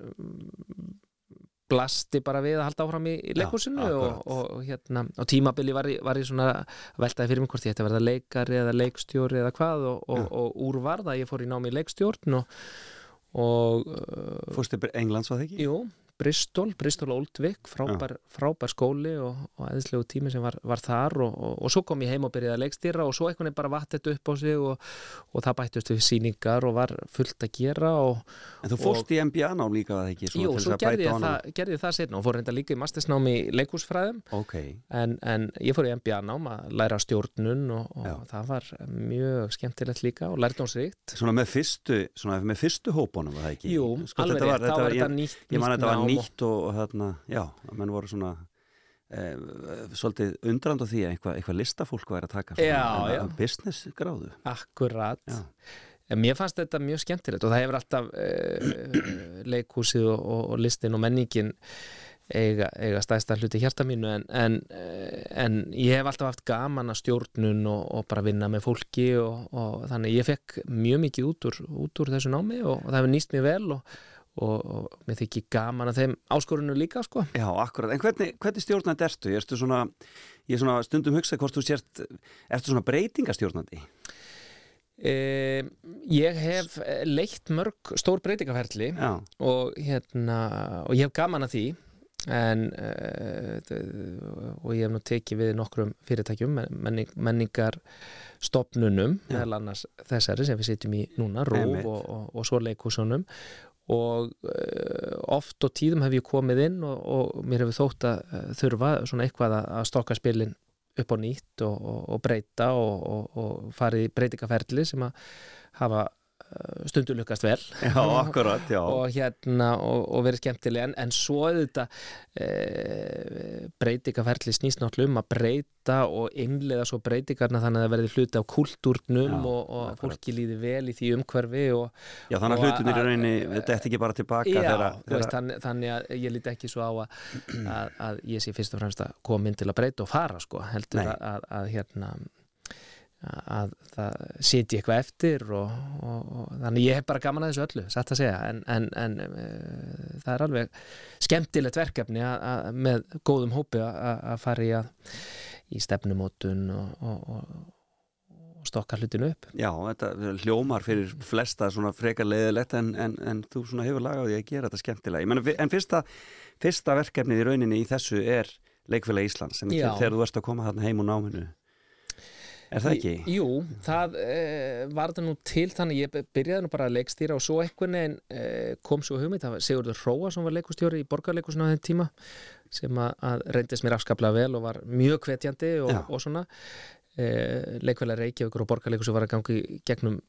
blasti bara við að halda áfram í, í og, akkurat. og, og hérna á tímabili var ég, var ég svona að veltaði fyrir mig hvort ég ætti að verða leikari eða leikstjóri eða hvað og, og, og úr var það ég fór í námi í leikstjórn og, og Fórstu til Englands var það ekki? Jú, Bristol, Bristol Oldvik frábær, frábær skóli og, og æðislegu tími sem var, var þar og, og, og svo kom ég heim og byrjaði að leikstýra og svo einhvern veginn bara vatt þetta upp á sig og, og það bættust við sýningar og var fullt að gera og En þú fórst í MBA nám líka var það ekki? svona jú, svo gerði ég, það, gerði ég það setna og fór reynda líka í mastersnám í leikúsfræðum Ok, en, en ég fór í MBA nám að læra stjórnun og, það var mjög skemmtilegt líka og lærdómsríkt. Svona með fyrstu, svona með fyrstu hópunum var það ekki? Jú, Sko, alveg þetta rétt, þá var ég- þetta nýtt, Ég nýtt þetta var nám og- nýtt og, og þarna, já, menn voru svona eh, svolítið undrand á því að eitthvað, eitthvað listafólk væri að taka svona, Já, já. business gráðu Akkurat Já. Mér fannst þetta mjög skemmtilegt og það hefur alltaf uh, leikhúsið og, og, og listin og menningin eiga, eiga stæðsta hluti í hjarta mínu en, en, eh, en ég hef alltaf haft gaman að stjórnun og, og bara vinna með fólki og, og þannig ég fekk mjög mikið út úr, út úr þessu námi og, og það hefur nýst mér vel og, og, og mér þykir gaman að þeim áskorunu líka sko. Já, akkurat, en hvernig, hvernig stjórnandi ertu? Ertu svona, ég er svona stundum hugsað hvort þú sért, ertu svona breytingastjórnandi? E, ég hef leitt mörg stór breytingaferli og hérna og ég hef gaman að því en uh, og ég hef nú tekið við nokkrum fyrirtækjum menning, menningar stopnunum meðal annars þessari sem við sitjum í núna. Rúf og, og, og svo leikúsunum og uh, oft og tíðum hef ég komið inn og, og mér hefur þótt að uh, þurfa svona eitthvað að, stokka spilin upp á nýtt og, og, og breyta og, farið í breytingaferli sem að hafa stundu lukkast vel. Já, akkurat, já. og hérna og, og verið skemmtileg. En, en svo auðvitað e, breytingaferli snýst náttúrulega um að breyta og innlega svo breytingarna þannig að það verði hluti af kultúrnum Já, og, og fólki líði vel í því umhverfi og Já, þannig að hlutunir að- rauninni, þetta er ekki bara tilbaka Já, þegar, þú veist, þannig, þannig að ég líti ekki svo á að, að, að ég sé fyrst og fremst að koma inn til að breyta og fara sko, heldur að, að hérna að það siti eitthvað eftir og, og, og þannig ég hef bara gaman að þessu öllu, satt að segja en, en, en uh, það er alveg skemmtilegt verkefni að, að, með góðum hópi að, fara í, að, í stefnumótun og, og, og, og stokka hlutinu upp Já, þetta hljómar fyrir flesta svona frekar leiðilegt en, en, en þú svona hefur lagað því að gera þetta skemmtilega. Ég meni, en fyrsta, fyrsta verkefnið í rauninni í þessu er Leikfélag Íslands, en þegar þú ert að koma þarna heim úr náminu. Er það ekki? Jú, það eh, var það nú til þannig ég byrjaði nú bara að leikstýra og svo einhvern veginn eh, kom svo hugmynd, það var Sigurður Hróa sem var leikustjóri í borgarleikusinu á þeim tíma sem að, að reyndist mér afskaplega vel og var mjög hvetjandi og, og svona. Eh, leikvælega Reykjavíkur og borgarleikusu var að gangi gegnum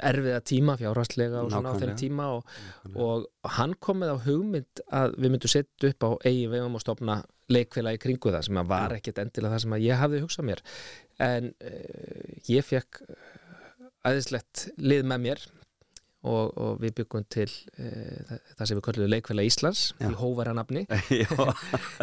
erfiða tíma fjárhastlega og svona á þeim tíma og, og hann kom með á hugmynd að við myndum setja upp á eigin vegum og stopna leikfélag í kringu það sem að var ekkit endilega það sem að ég hafði hugsað mér en uh, ég fekk æðislegt lið með mér og, og við byggum til uh, það sem við kallum leikfélag Íslands Já. í hóvara nafni Já,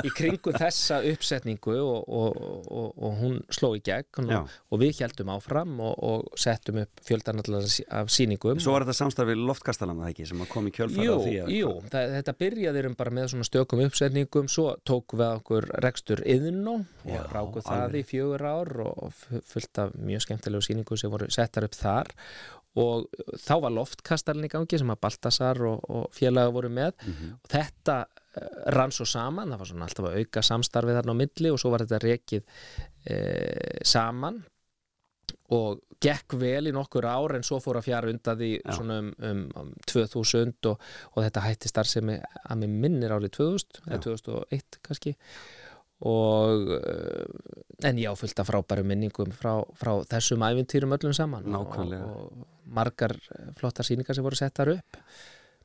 í kringu þessa uppsetningu og, og, og, og hún sló í gegn og, og við heldum áfram og, og settum upp fjöldanallar af sýningum. Svo var þetta samstarfið loftkastalan það ekki sem kom í kjölfæra því að jú, það, þetta byrjaði um bara með svona stökum uppsetningum svo tókum við okkur rekstur yðnó Já, og rákuð það í fjögur ár og fu- fullt af mjög skemmtilegu sýningu sem voru settar upp þar og þá var loftkastarinn í gangi sem að Baltasar og, og félaga voru með. Mhm. og þetta eh, rann svo saman, það var svona alltaf að auka samstarfið þarna á milli og svo var þetta rekið e, saman. Og gekk vel í nokkur ár en svo fór að fjara undan því Já. svona um, um, um 2000 og, og þetta hætti starfsemi að mér minnir árið 2000 eða 2001 kannski og uh, en já, fullt af frábæru minningum frá, frá þessum ævintýrum öllum saman. Nákvæmlega. og, og margar eh, flottar sýningar sem voru settar upp.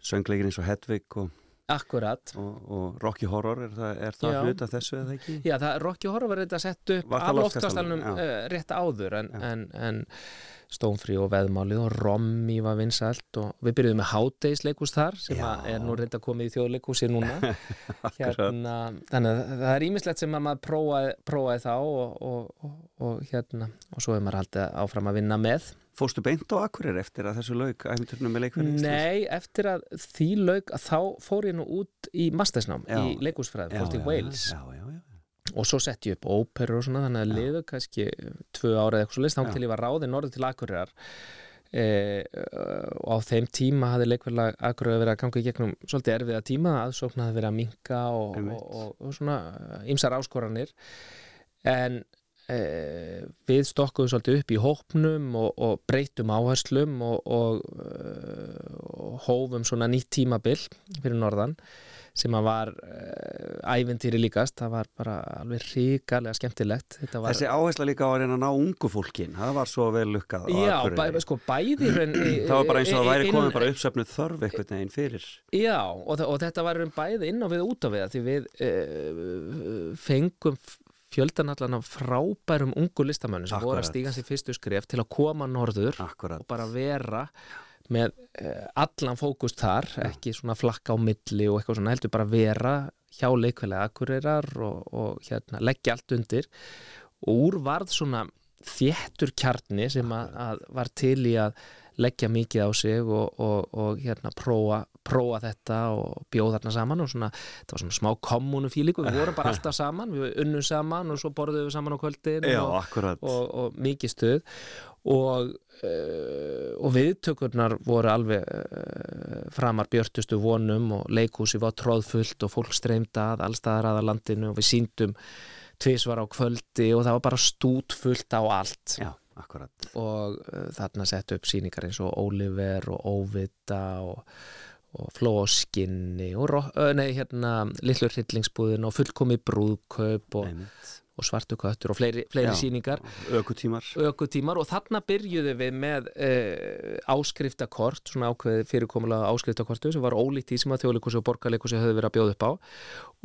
Söngleikin eins og Hedvig og, Akkurat. og, og Rocky Horror, er það, er það hlut af þessu eða ekki? Já, það Rocky Horror var þetta sett upp af loftkastalunum uh, rétt áður en, en, en Stónfrí og Veðmálið og Rommi var vinsælt og við byrjuðum með Hádeisleikus þar sem er nú reynda komið í þjóðleikusi núna. Hérna, þannig að það er ímislegt sem að maður prófaði, prófaði þá og, og, og, og hérna og svo hefur maður haldið áfram að vinna með. Fórstu beint á Akkurir eftir að þessu lauk æfinturnum með Íslands? Nei, eftir að því lauk að þá fór ég nú út í mastersnám í leikusfræði, fórst í Wales. Já, já, já. Og svo sett ég upp óperur og svona þannig að liðu kannski tvö ára eða eitthvað svo list þá Já. til ég var ráðið norður til Akureyrar. E, og á þeim tíma hafði leikverðlag Akureyrar verið að ganga í gegnum svolítið erfiða tíma, aðsókn hafði verið að minka og, og, og, og svona ymsar áskoranir. En e, við stokkuðum svolítið upp í hópnum og, og breytum áherslum og, og, og hófum svona nýtt tímabil fyrir norðan sem að var uh, æventýri líkast, það var bara alveg ríkalega skemmtilegt. Var, Þessi áhersla líka á að reyna að ná ungu fólkin það var svo vel lukkað Já, bæ, sko bæði Það var bara eins og það væri komið bara uppsöfnuð þörf einhvern veginn fyrir. Já, og, og þetta var bæði inn á við og út á við því við uh, fengum fjöldan allan af frábærum ungu listamönnum sem voru að stíga sér fyrstu skref til að koma norður Akkurat. og bara vera með uh, allan fókus þar, ekki svona flakka á milli og eitthvað svona heldur bara vera hjá leikfélagi Akureyrar og, og hérna, leggja allt undir. Og úr varð svona þéttur kjarni sem að, að var til í að leggja mikið á sig og, og, og hérna prófa, prófa þetta og bjóða þarna saman og svona, þetta var svona smá kommunu fílíku, við vorum bara alltaf saman við unnum saman og svo borðum við saman á kvöldin Já, og, og, og mikið stuð. Og, uh, og viðtökurnar voru alveg uh, framar björtustu vonum og leikhúsi var tróðfullt og fólk streymda að allstaðar aða landinu og við síndum tvisvar á kvöldi og það var bara stútfullt á allt Já, akkurat og uh, þarna sett upp sýningar eins og Oliver og Óvita og, og Flóskinni og nei, hérna, Lillur hryllingsbúðin og fullkomi brúðkaup og, Einmitt. Og svartu köttur og fleiri, fleiri Já. sýningar. Ökutímar. Ökutímar og þarna byrjuðu við með uh, áskriftakort svona ákveði fyrirkomulega áskriftakortu sem var ólíkt því sem að þjóðleikursi og borgarleikursi höfðu verið að bjóða upp á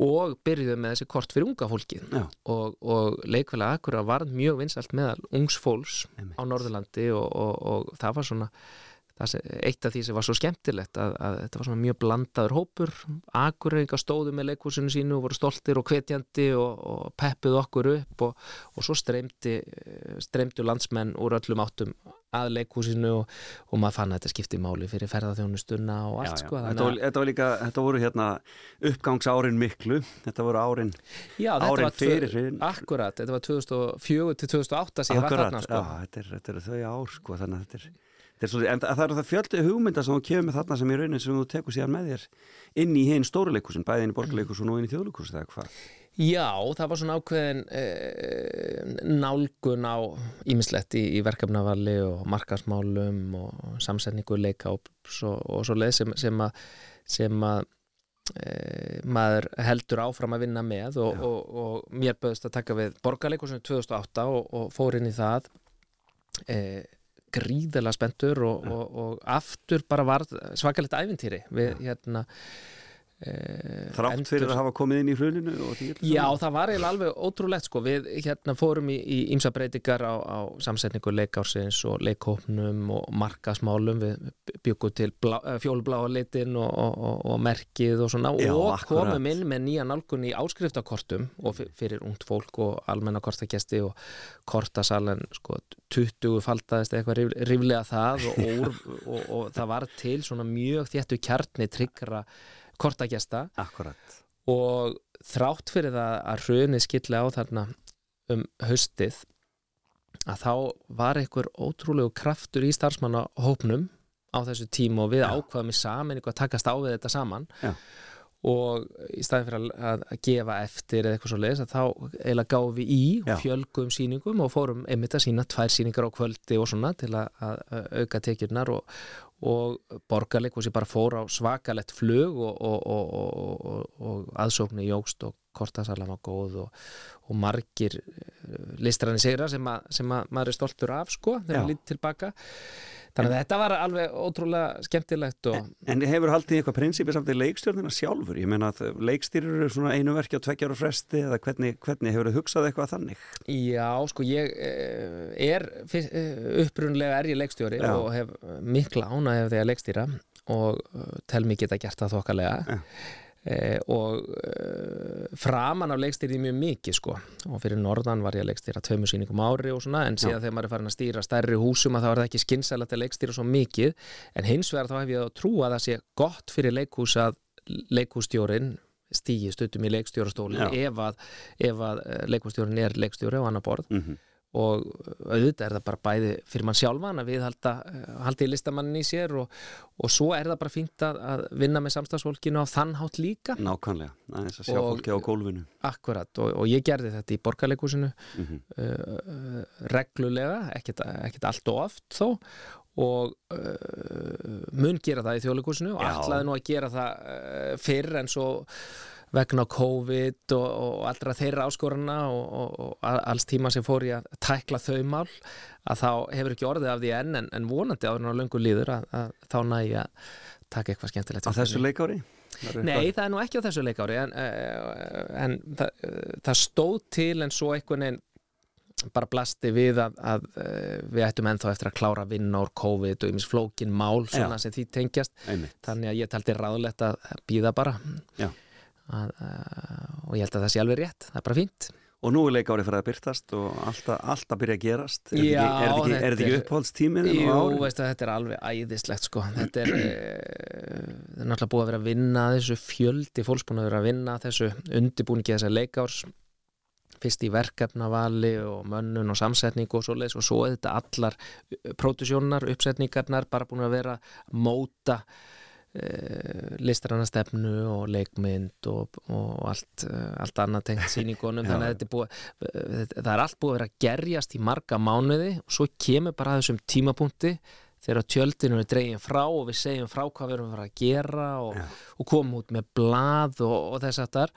og byrjuðu með þessi kort fyrir unga fólki og, og leikfélag akkur varð mjög vinsalt meðal ungs fólks á Norðurlandi og, og, og það var svona eitt af því sem var svo skemmtilegt að, að þetta var svona mjög blandaður hópur akureyringa stóðu með leikhúsinu sínu og voru stoltir og hvetjandi og, og peppuð okkur upp og, og svo streymdi streymdu landsmenn úr öllum áttum að leikhúsinu og, og maður fann að þetta skipti máli fyrir ferðarþjónustuna og allt já, já. sko Þetta, var, þetta, var líka, þetta voru hérna uppgangsárin miklu Þetta voru árin já, þetta árin fyrir akkurat, þetta var 2004 til 2008 sem ég var Akkurat, þarna sko. þetta er, þetta er þau ár sko, þannig að þetta er svolítið, en það er það fjöldi hugmynda sem þú kemur með þarna sem í raunin sem þú tekur síðan með þér inn í hinn stóruleikusin, bæði inn í borgarleikusin og inn í þjóðleikusin eða hvað? Já, það var svona ákveðin e, nálgun á ímislegt í, í verkefnavalli og markarsmálum og samsetningu leika og, og svo leið sem, sem að, sem að e, maður heldur áfram að vinna með og, og, og mér böðist að taka við borgarleikursunum 2008 og, og fór inn í það e, gríðalega spenntur og, og, og aftur bara var svakalegt ævintýri við hérna e, Þrátt fyrir að hafa komið inn í öllu Já, það var eiginlega alveg ótrúlegt sko. við hérna fórum í, í ýmsa breytingar á, á samsetningu leikársins og leikhópnum og markasmálum við byggum til eh, fjólubláa litin og, og, og, og merkið og svona Já, og akkurat. komum inn með nýja nálgun í áskriftakortum og fyr- fyrir ungt fólk og almenna kortakesti og kortasalen sko 20 faldaðist eitthvað rif, riflega það og, og, og, og það var til svona mjög þéttu kjarni tryggra kortakesta Akkurat og þrátt fyrir það að hrunið skilli á þarna um haustið að þá var einhver ótrúlegu kraftur í starfsmannahópnum á þessu tíma og við Já. ákvaðum í saman að takast á við þetta saman Já. og í staðin fyrir að, að, gefa eftir eða eitthvað svo leiðis að þá eiginlega gáum við í og fjölgum síningum og fórum einmitt að sína tvær síningar á kvöldi og svona til að, að auka tekjurnar og, og borgarleikhúsi bara fór á svakalett flug og, og, og, og, og, og aðsóknu jógst og kortasalam var góð og, og margir listræni sigra sem, að, sem að maður er stoltur af sko þegar maður lítið tilbaka þannig að þetta var alveg ótrúlega skemmtilegt og En hefur haldið eitthvað prinsipið samt í leikstjórnina sjálfur? Ég meina að leikstýrur eru svona einu verki á tveggjára fresti eða hvernig, hvernig hefur þið hugsað eitthvað þannig? Já, sko, ég eh, er eh, upprunlega er ég leikstjóri Já. og hef mikla ánægð þegar leikstýra og eh, tel mig geta gert það þokkalega Já. Eh, og eh, framan af leikstýrið mjög mikið sko og fyrir norðan var ég að leikstýra tveimur sýningum á ári og svona en síðan þegar maður er farin að stýra stærri húsum að þá er það ekki skynsælegt að leikstýra svo mikið en hins vegar þá hef ég að trúa að það sé gott fyrir leikhús að leikhússtjórin stígi stundum í leikstjórastólin Já. ef að, að eh, leikhússtjórin er leikstjóri á annar borð Mm -hmm. Og auðvitað er það bara bæði fyrir mann sjálfan að við halda, haldi listamannin í sér og, og svo er það bara fínt að, að vinna með samstagsfólkinu á þann hátt líka. Nákvæmlega, aðeins að sjá Og- fólki á gólfinu. Akkurat og, og ég gerði þetta í borgarleikusinu mm -hmm. uh, reglulega, ekkert, ekkert allt og oft þó og uh, mun gera það í þjóðleikusinu og ætlaði nú að gera það uh, fyrr en svo vegna COVID og, og allra þeirra áskorana og, og, og alls tíma sem fór ég að tækla þau mál að þá hefur ekki orðið af því enn en, en vonandi áður en á löngu líður að, að þá næ ég að taka eitthvað skemmtilegt Á þessu leikári? Nei, það er nú ekki á þessu leikári en, eh, en það, eh, það stóð til en svo einhvern veginn bara blasti við að, að eh, við ættum ennþá eftir að klára vinna úr COVID og ymmis flókin mál svona Já. sem því tengjast Einmitt. þannig að ég taldi ráðlegt að býða bara Já. Að, uh, og ég held að það sé alveg rétt það er bara fínt Og nú er leikári fyrir að byrtast og alltaf, alltaf byrja að gerast. Er Já, þetta ekki, er þetta ekki, ekki uppáhaldstíminn? Jú, veistu, þetta er alveg æðislegt sko. þetta er, það er náttúrulega búið að vera að vinna að þessu fjöldi fólks búin að vera að vinna að þessu undibúningi þessar leikárs fyrst í verkefnavali og mönnun og samsetningu og svoleiðis og svo er þetta allar pródusjónar, uppsetningarnar bara búin að vera að móta uh, listrannastefnu og leikmynd og, og allt, uh, allt annað tengt sýningunum. Já. þannig að þetta er búið, uh, það er allt búið að vera gerjast í marga mánuði og svo kemur bara að þessum tímapunkti þegar tjöldinu er dregin frá og við segjum frá hvað við erum að fara að gera og, og komum út með blað og, og þess aftar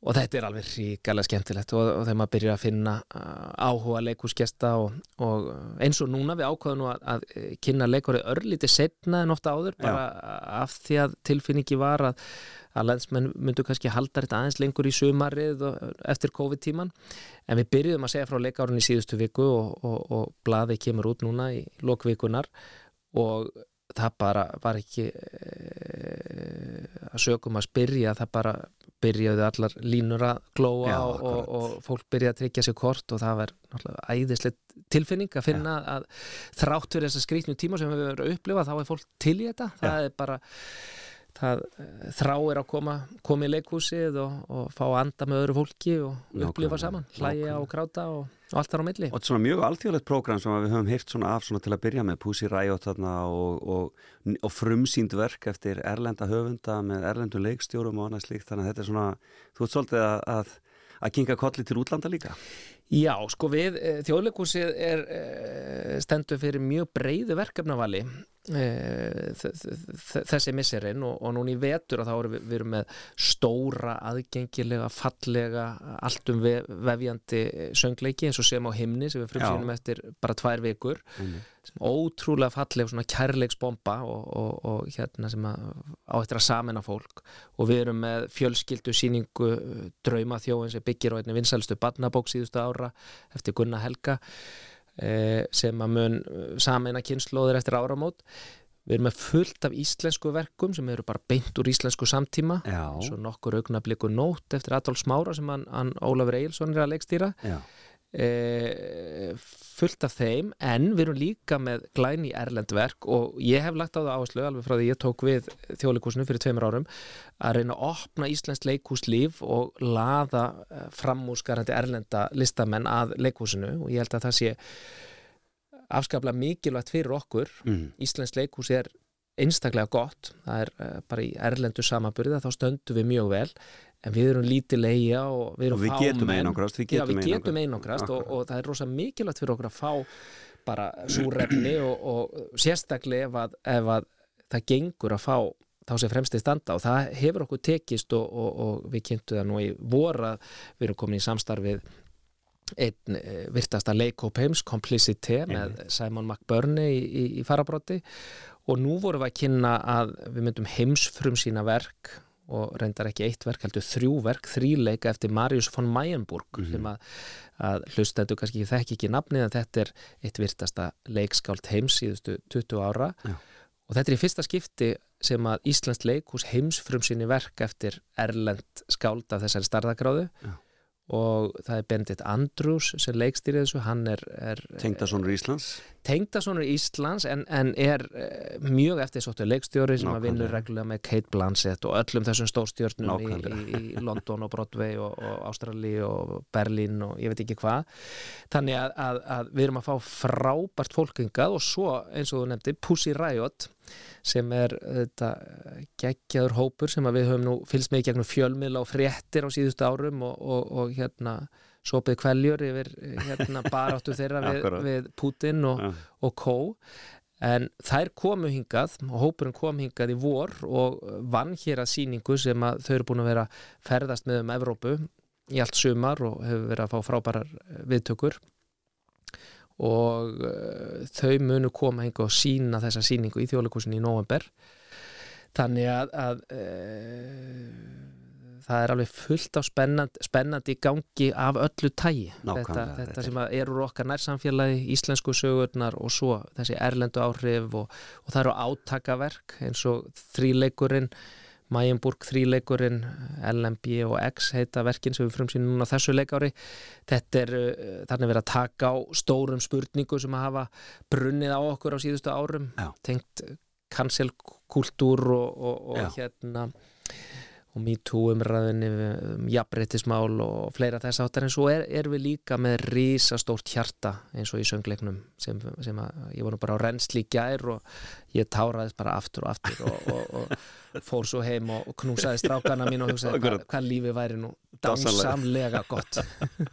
og þetta er alveg ríkalega skemmtilegt og, og þegar maður byrjar að finna uh, áhuga leikúsgesta og, og eins og núna við ákvaðum nú að, að eh, kynna leikúri örlítið setna en ofta áður bara af því að tilfinningi var að, að landsmenn myndu kannski halda þetta aðeins lengur í sumarið og, eftir COVID-tíman en við byrjuðum að segja frá leikárun í síðustu viku og, og, og blaði kemur út núna í lokvikunar og það bara var ekki e, að sögum að spyrja það bara byrjaðu allar línur að glóa Já, og, og, fólk byrjaði að tryggja sér kort og það var náttúrulega æðislegt tilfinning að finna að þrátt fyrir þessa skrýtnu tíma sem við verið að upplifa þá er fólk til í þetta. Það er bara það eh, þráir að koma, koma í leikhúsið og, og fá að anda með öðru fólki og upplifa saman, hlæja og gráta og, og allt þar á milli. Og þetta er svona mjög alþjóðlegt prógram sem við höfum heyrt svona af svona til að byrja með Pussy Riot þarna og, og, og frumsýnd verk eftir erlenda höfunda með erlendu leikstjórum og annað slíkt þannig að þetta er svona, þú ert svolítið að, að, að kinga kolli til útlanda líka Já, sko við, e, þjóðleikúsið er e, stendur fyrir mjög breyðu verkefnavali e, þessi misserinn og, og núna í vetur og þá erum við, við erum með stóra, aðgengilega, fallega, alltum ve, vefjandi söngleiki eins og sem á himni sem við frumsýnum eftir bara tvær vikur. Sem ótrúlega falleg svona kærleiksbomba og, og, og hérna sem að á eftir að samena fólk. Og við erum með fjölskyldu síningu drauma þjóðin sem byggir á einni vinsælstu barnabók síðustu ára eftir Gunnar Helga eh, sem að mun samena kynnslóðir eftir áramót. Við erum með fullt af íslensku verkum sem eru bara beint úr íslensku samtíma. Já, svo nokkur augnabliku nótt eftir Adolf Smára sem hann, hann Ólafur Egilson er að leikstýra. Já, e, fullt af þeim en við erum líka með glæni erlendverk og ég hef lagt á það áherslu alveg frá því ég tók við þjóðleikúsinu fyrir tveimur árum að reyna að opna Íslands leikúslíf og laða eh, framúskarandi erlenda listamenn að leikúsinu og ég held að það sé afskaplega mikilvægt fyrir okkur mm. Íslands leikús er einstaklega gott, það er uh, bara í erlendu samaburða, þá stöndum við mjög vel en við erum lítið leigja og við og erum við getum fámenn. einangrast við Já, getum, við getum einangrast. og, og það er rosa mikilvægt fyrir okkur að fá bara súrefni og, og sérstaklega ef að, ef að það gengur að fá þá sem fremst í standa. Og það hefur okkur tekist og, og, og við kynntu það nú í vor að við erum komin í samstarfið einn eh, virtasta leikhóp heims, Complicité með Simon McBurney í, í, í farabróti og nú vorum við að kynna að við myndum heimsfrum sína verk og reyndar ekki eitt verk, heldur þrjú verk þríleika eftir Marius von Mayenburg sem að, að hlustendur kannski þekki ekki nafnið en þetta er eitt virtasta leikskáld heims síðustu 20 ára Já. og þetta er í fyrsta skipti sem að Íslands leikhús heimsfrum síni verk eftir erlend skáld af þessari starðagráðu Já. Og það er Benedikt Andrews sem leikstýrið þessu, hann er, er Tengdasonur Íslands. tengdasonur Íslands en, en er uh, mjög eftir sóttu leikstjóri sem að Nákvæmlega. vinnur reglulega með Kate Blanchett og öllum þessum stórstjörnum í, í, í London og Broadway og, og Ástrali og Berlín og ég veit ekki hvað. Þannig að, að, að við erum að fá frábært fólkingað og svo eins og þú nefndi Pussy Riot sem er þetta geggjaður hópur sem við höfum nú fylgst með gegnum fjölmiðla og fréttir á síðustu árum og, og, og hérna sopið kveljur yfir hérna baráttu þeirra við, við Putin og, Já. og Kó. En þær komu hingað og hópurinn kom hingað í vor og vann hér að sýningu sem að þau eru búin að vera ferðast með um Evrópu í allt sumar og hefur verið að fá frábærar eh, viðtökur og uh, þau munu koma hingað og sína þessa sýningu í þjóðleikusinu í november þannig að, að uh, það er alveg fullt á spennandi, spennandi gangi af öllu tægi þetta, þetta sem er úr okkar nærsamfélagi íslensku sögurnar og svo þessi erlendu áhrif og, og það eru átakaverk eins og þríleikurinn Mayenburg þríleikurinn LMB og X heita verkin sem við frumsýnum núna þessu leikári. Þetta er uh, þannig verið að taka á stórum spurningu sem að hafa brunnið á okkur á síðustu árum. Já. tengt kanselkultúr og, og, og hérna og MeToo umræðinni um jafnbreytismál og fleira þess áttar en svo er, er við líka með risastórt hjarta eins og í söngleiknum sem, sem að ég var nú bara á reynsli gær og ég táraðist bara aftur og aftur og, og, og fór svo heim og, knúsaði strákana mín og hugsaði hvað, hvað lífi væri nú dásamlega gott?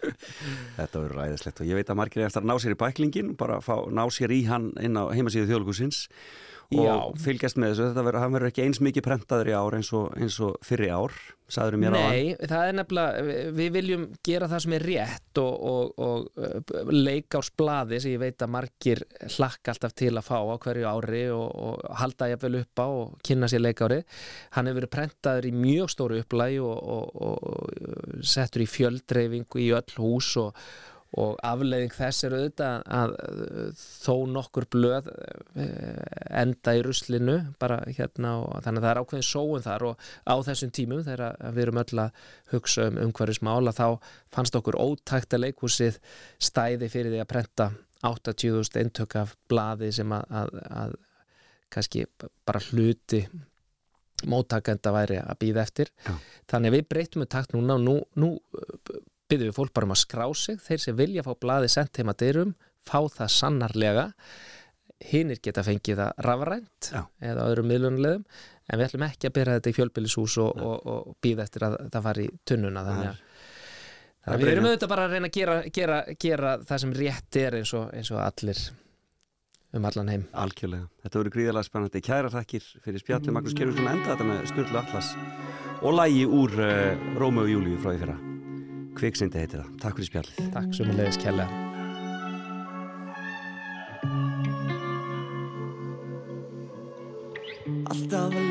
Þetta verður ræðislegt og ég veit að margir eftir að ná sér í bæklingin bara fá, ná sér í hann inn á heimasíðu þjóðlugusins og Já. fylgjast með þessu, þetta verður, hann verður ekki eins mikið prentaður í ár eins og, eins og fyrri ár sagður mér á Nei, það er nefnilega, við- viljum gera það sem er rétt og, og, og uh, leikársblaði sem ég veit að margir hlakka alltaf til að fá á hverju ári og, og halda jafnvel upp á og kynna sér leikári. Hann hefur verið prentaður í mjög stóru upplægi og, og, og settur í fjöldreifingu í öll hús og og afleiðing þess er auðvitað að uh, þó nokkur blöð uh, enda í ruslinu bara hérna og þannig að það er ákveðin sóun þar og á þessum tímum þegar við erum öll að hugsa um umhverfismál að þá fannst okkur ótækt að leikhúsið stæði fyrir því að prenta 80.000 eintök af blaði sem að, að, að kannski bara hluti móttakenda væri að býða eftir Já. þannig að við breytum við takt núna og nú, nú við fólk bara um að skrá sig þeir sem vilja fá blaði sendt heima dyrum fá það sannarlega. Hinnir geta fengið það rafrænt Já. eða öðrum miðlunulegum en við ætlum ekki að byrja þetta í fjölbýlishús og, og, og býða eftir að það fari í tunnuna þannig að, þannig að við erum auðvitað bara að reyna að gera, gera, gera það sem rétt er eins og, eins og allir um allan heim. Algjörlega, þetta verður gríðarlega spennandi. Kæra þakkir fyrir spjallið. Magnús Gerfusson enda þetta með Sturlu Atlas og lægi úr uh, Rómau og Júlíu frá því fyrra Kviksindi heitir það, takk fyrir spjallið. Takk sem er leiðis kærlega Alltaf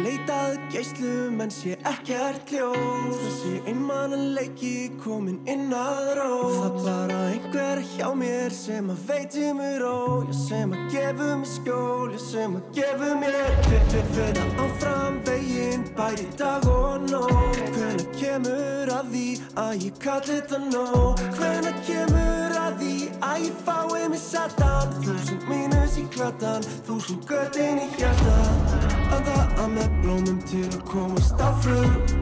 geislum en sé ekkert ljós. Þessi einmannleiki komin inn að ró. Það bara einhver hjá mér sem að veitir mér ró. Já sem að gefur mér skjól, já sem að gefur mér fyrir fyrir áfram veginn bæði dag og nóg Hvenær kemur að því að ég kalli þetta nóg? Hvenær kemur að því að ég fái mig satan? Þúsund mínus í klatan, þúsund göttin í hjarta Anda að með blómum til að komast á flug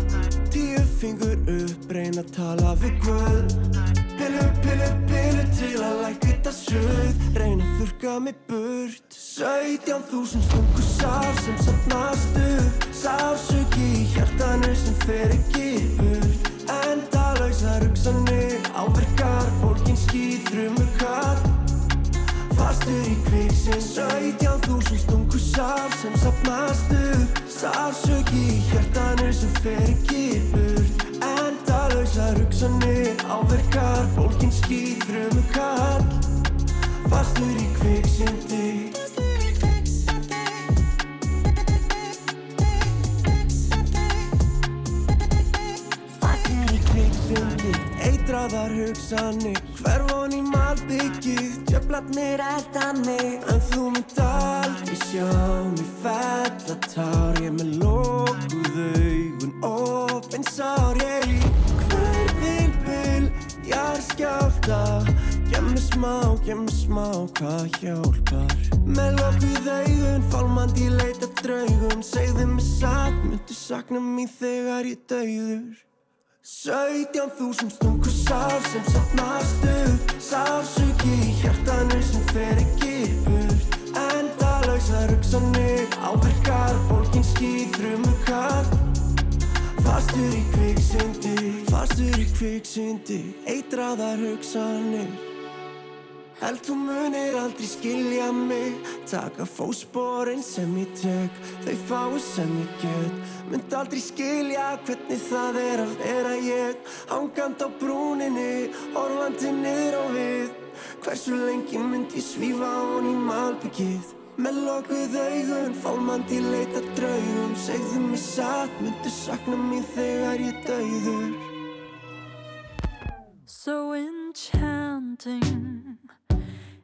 Tíu fingur upp, reyna að tala við Guð. Pillu, pillu, pillu til að læka þetta suð. Reyna að þurka mig burt. Sautján þúsund stungu sár sem safnast upp. Sársöki í hjartanu sem fer ekki burt Endalausar hugsanir, áverkar, bólkin skýð, þrjumukar Fastur í kviksin 17.000 stungu sár sem sapnast upp. Sársöki í hjartanu sem fer ekki burt Endalausar hugsanir, áverkar, bólkin skýð, þrjumukar Fastur í kviksindi Eitraðar hugsanir. Hverfon í malbyggið Djöflarnir elda mig. En þú mynd aldrei sjá mig fella tár. Ég með lokuð augun Opin sár. Ég í hverfilbil Jarðskjálta mér smá, mér smá Hvað hjálpar? Með lokuð augun Fálmandi leita draugum. Segðu mér satt Myndu sakna mín þegar ég dauður 17.000 stungu sár sem sapnast upp Sársöki í hjartanu sem fer ekki burt Endalausar hugsanir, áverkar, bólkin skýð, þrjumukar Fastur í kviksindi, fastur í kviksindi Eitraðar hugsanir Held þú munir aldrei skilja mig. Taka fósporin sem ég tek. Þau fáu sem ég get. Mynd aldrei skilja hvernig það er að vera ég. Hangand á brúninni Orlandi niður á við. Hversu lengi mynd ég svífa hon í malbyggið? Með lokuð augun, fálmandi leita draugum. Segðu mér satt, myndu sakna mín þegar ég dauður. So enchanting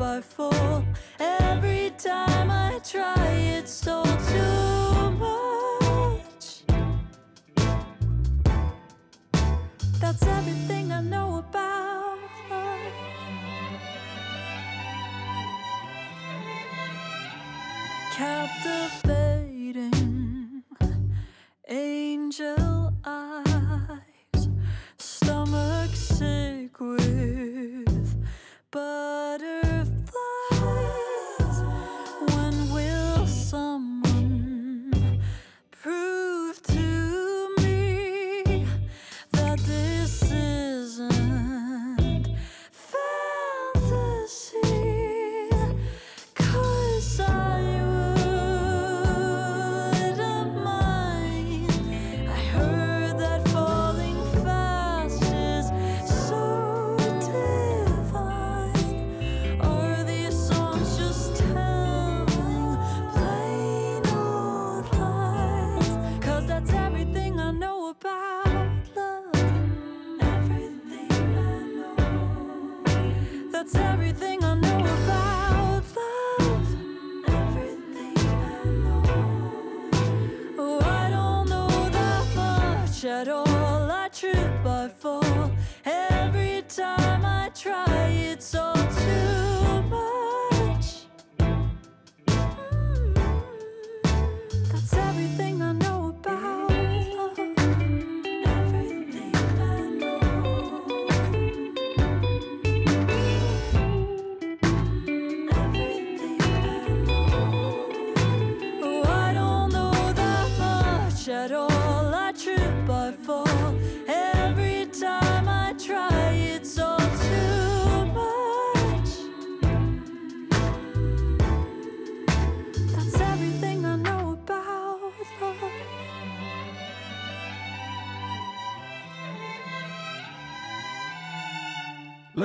I fall. Every time I try, it's all too much. That's everything I know about love. Captivating angel eyes,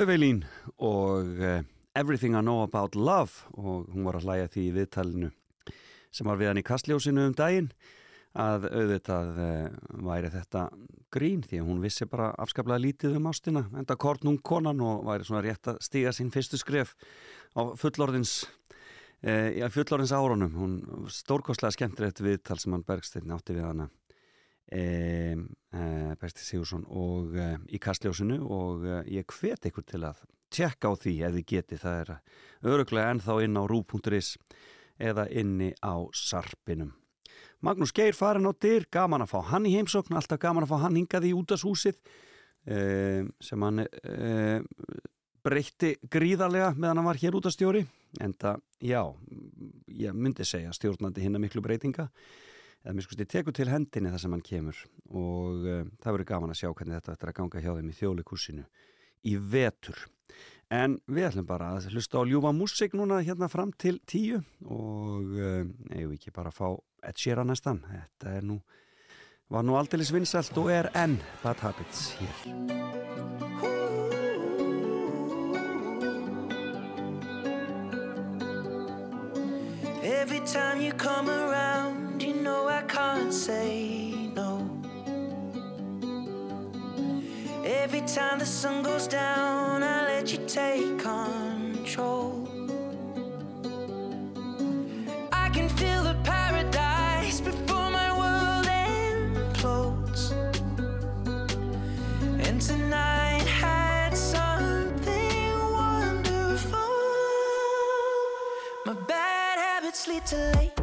Lauveilín og uh, Everything I Know About Love og hún var að hlæja því í viðtalinu sem var við hann í kastljósinu um daginn að auðvitað uh, væri þetta grín því að hún vissi bara afskaplega lítið um ástina enda kornung konan og væri svona rétt að stíga sín fyrstu skref á fullorðins uh, fullorðins árunum. Hún stórkostlega skemmtilegt viðtal sem hann Bergsteinn átti við hana e, e, Bersti Sigursson og e, í kastljósinu og e, ég hvet ykkur til að tjekka á því ef þið geti það er öruglega ennþá inn á rú.is eða inni á sarpinum. Magnús Geir farin á dyr, gaman að fá hann í heimsókn alltaf gaman að fá hann hingað í útashúsið sem hann breytti gríðarlega meðan hann var hér útastjóri en það, já, ég myndi segja stjórnandi hinna miklu breytinga eða mér skusti teku til hendinni þar sem hann kemur. Og uh, það verður gaman að sjá hvernig þetta ættir að ganga hjá þeim í þjólikúsinu í vetur. En við ætlum bara að hlusta á ljúfa músik núna hérna fram til tíu. Og uh, eigum ekki bara að fá Ed Sheeran næstan? Þetta er nú, var nú aldeilis vinsalt og er enn Bad Habits hér. Every time you come around, know I can't say no. Every time the sun goes down, I let you take control. I can feel the paradise before my world implodes. And tonight had something wonderful. My bad habits lead to late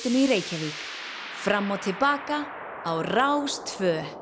efstaleitinu í Reykjavík. Fram og tilbaka á Rástvö.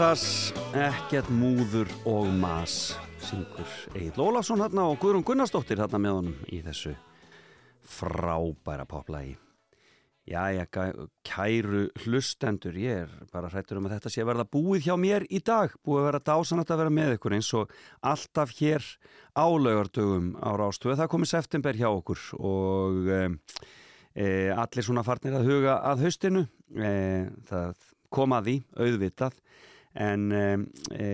Ras, ekkert múður og mas syngur Egil Ólafsson hérna og Guðrún Gunnarsdóttir hérna með honum í þessu frábæra poplægi Jæja, kæru hlustendur, ég er bara hrættur um að þetta sé verða búið hjá mér í dag, búið að vera dásanat að vera með ykkur eins og alltaf hér álaugardögum á Rástöðu, það komið september hjá okkur og e, e, allir svona farnir að huga að haustinu, e, það kom að því, auðvitað, en e, e,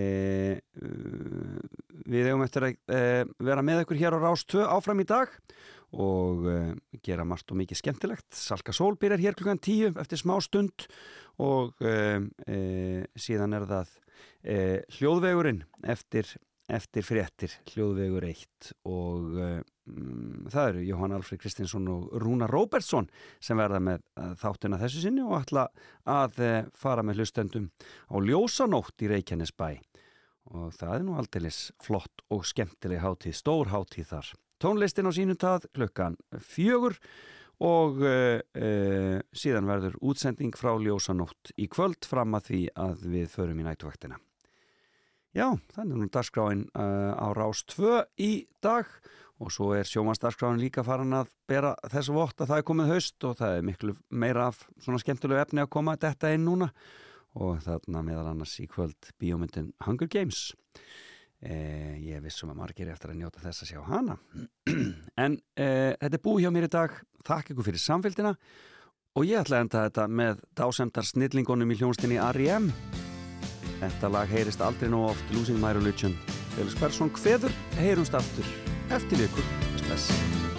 við eigum eftir að e, vera með ykkur hér á Rástöðu áfram í dag og uh, gera margt og mikið skemmtilegt. Salka Sól byrjar hér klukkan tíu eftir smá stund og uh, uh, síðan er það uh, hljóðvegurinn eftir, eftir fréttir, hljóðvegur 1 og það eru Jóhann Alfred Kristinsson og Rúna Róbertsson sem verða með uh, þáttina þessu sinni og ætla að uh, fara með hlustendum á ljósanótt í Reykjanesbæ og það er nú aldeilis flott og skemmtileg hátíð, stór hátíð þar. Tónlistin á sínum tað klukkan fjögur og uh, uh, síðan verður útsending frá ljósanótt í kvöld fram að því að við förum í nættvaktina. Já, þannig er nú dagskráin uh, á Rás 2 í dag og svo er sjómannsdagskráin líka farin að bera þessu vott að það er komið haust og það er miklu meira af svona skemmtilegu efni að koma þetta inn núna og þarna meðal annars í kvöld bíómyndin Hunger Games. Eh, ég vissum að margir eftir að njóta þess að sjá hana en eh, þetta er búið hjá mér í dag þakk ykkur fyrir samfélgina og ég ætla að enda þetta með dásemdar snillingunum í hljónstinni R.E.M. Þetta lag heyrist aldrei nóg oft Losing My Religion. Felix Persson hveður, heyrumst aftur eftir vikur, þess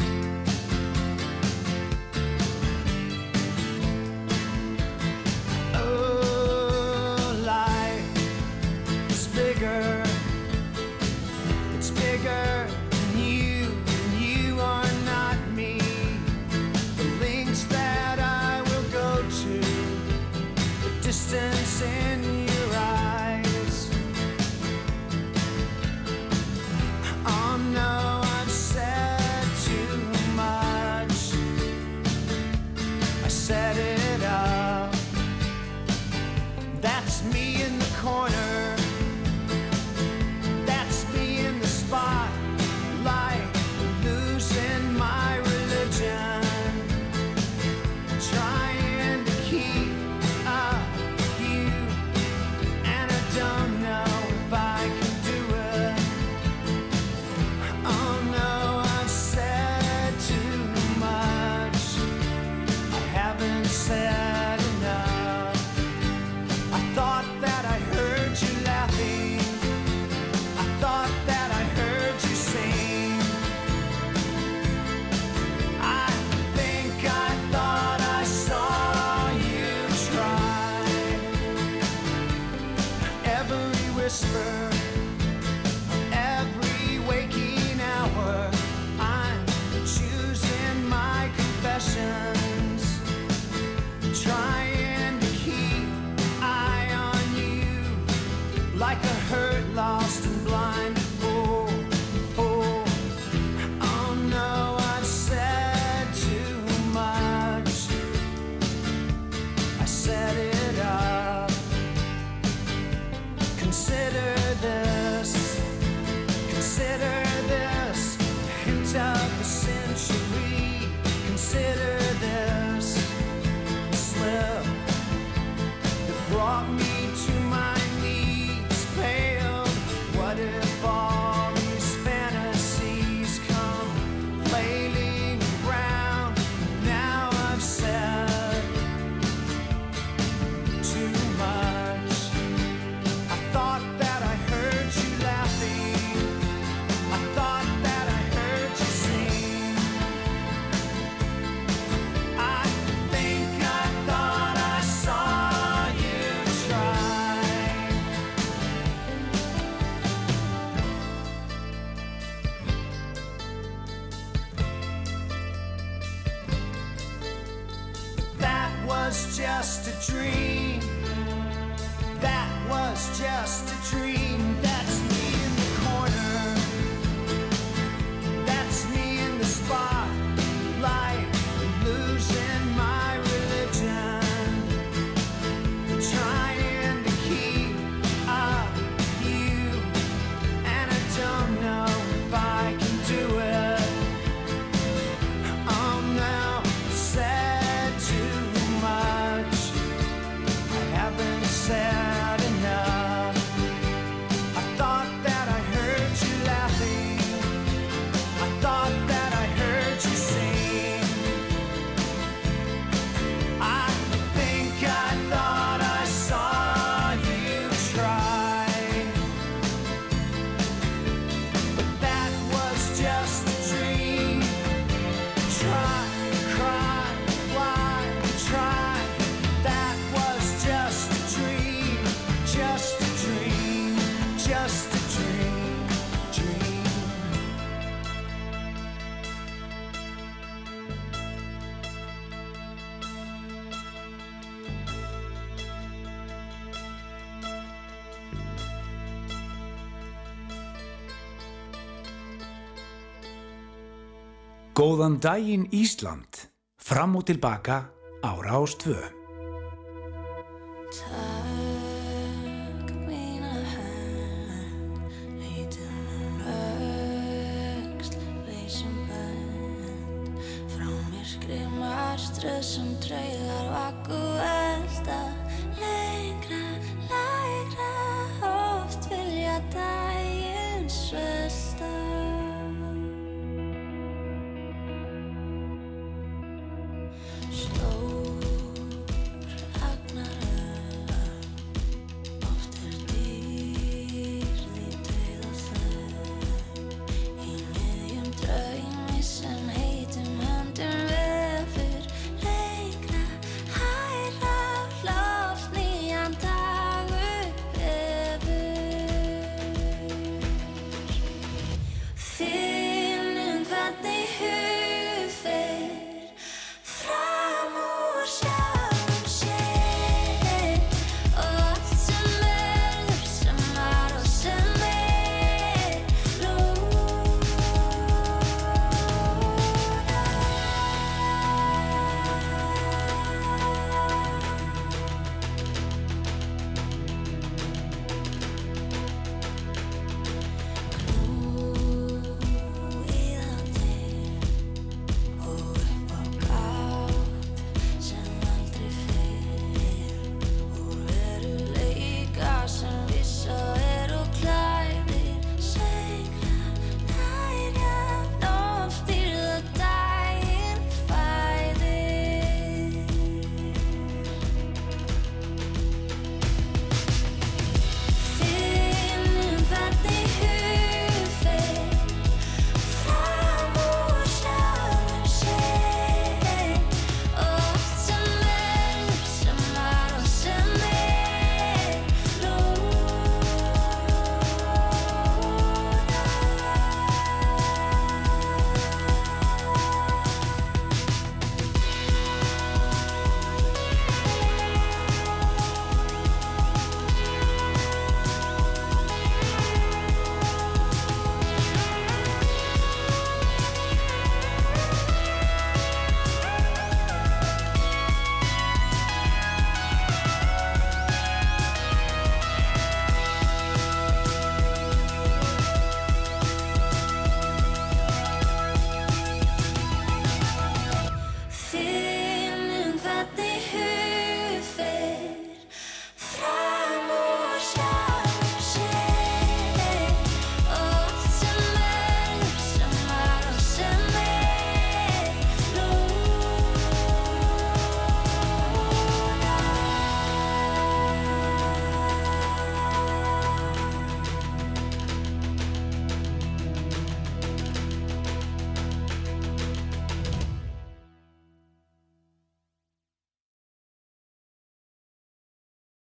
Góðan daginn Ísland, fram og tilbaka á Rástvö.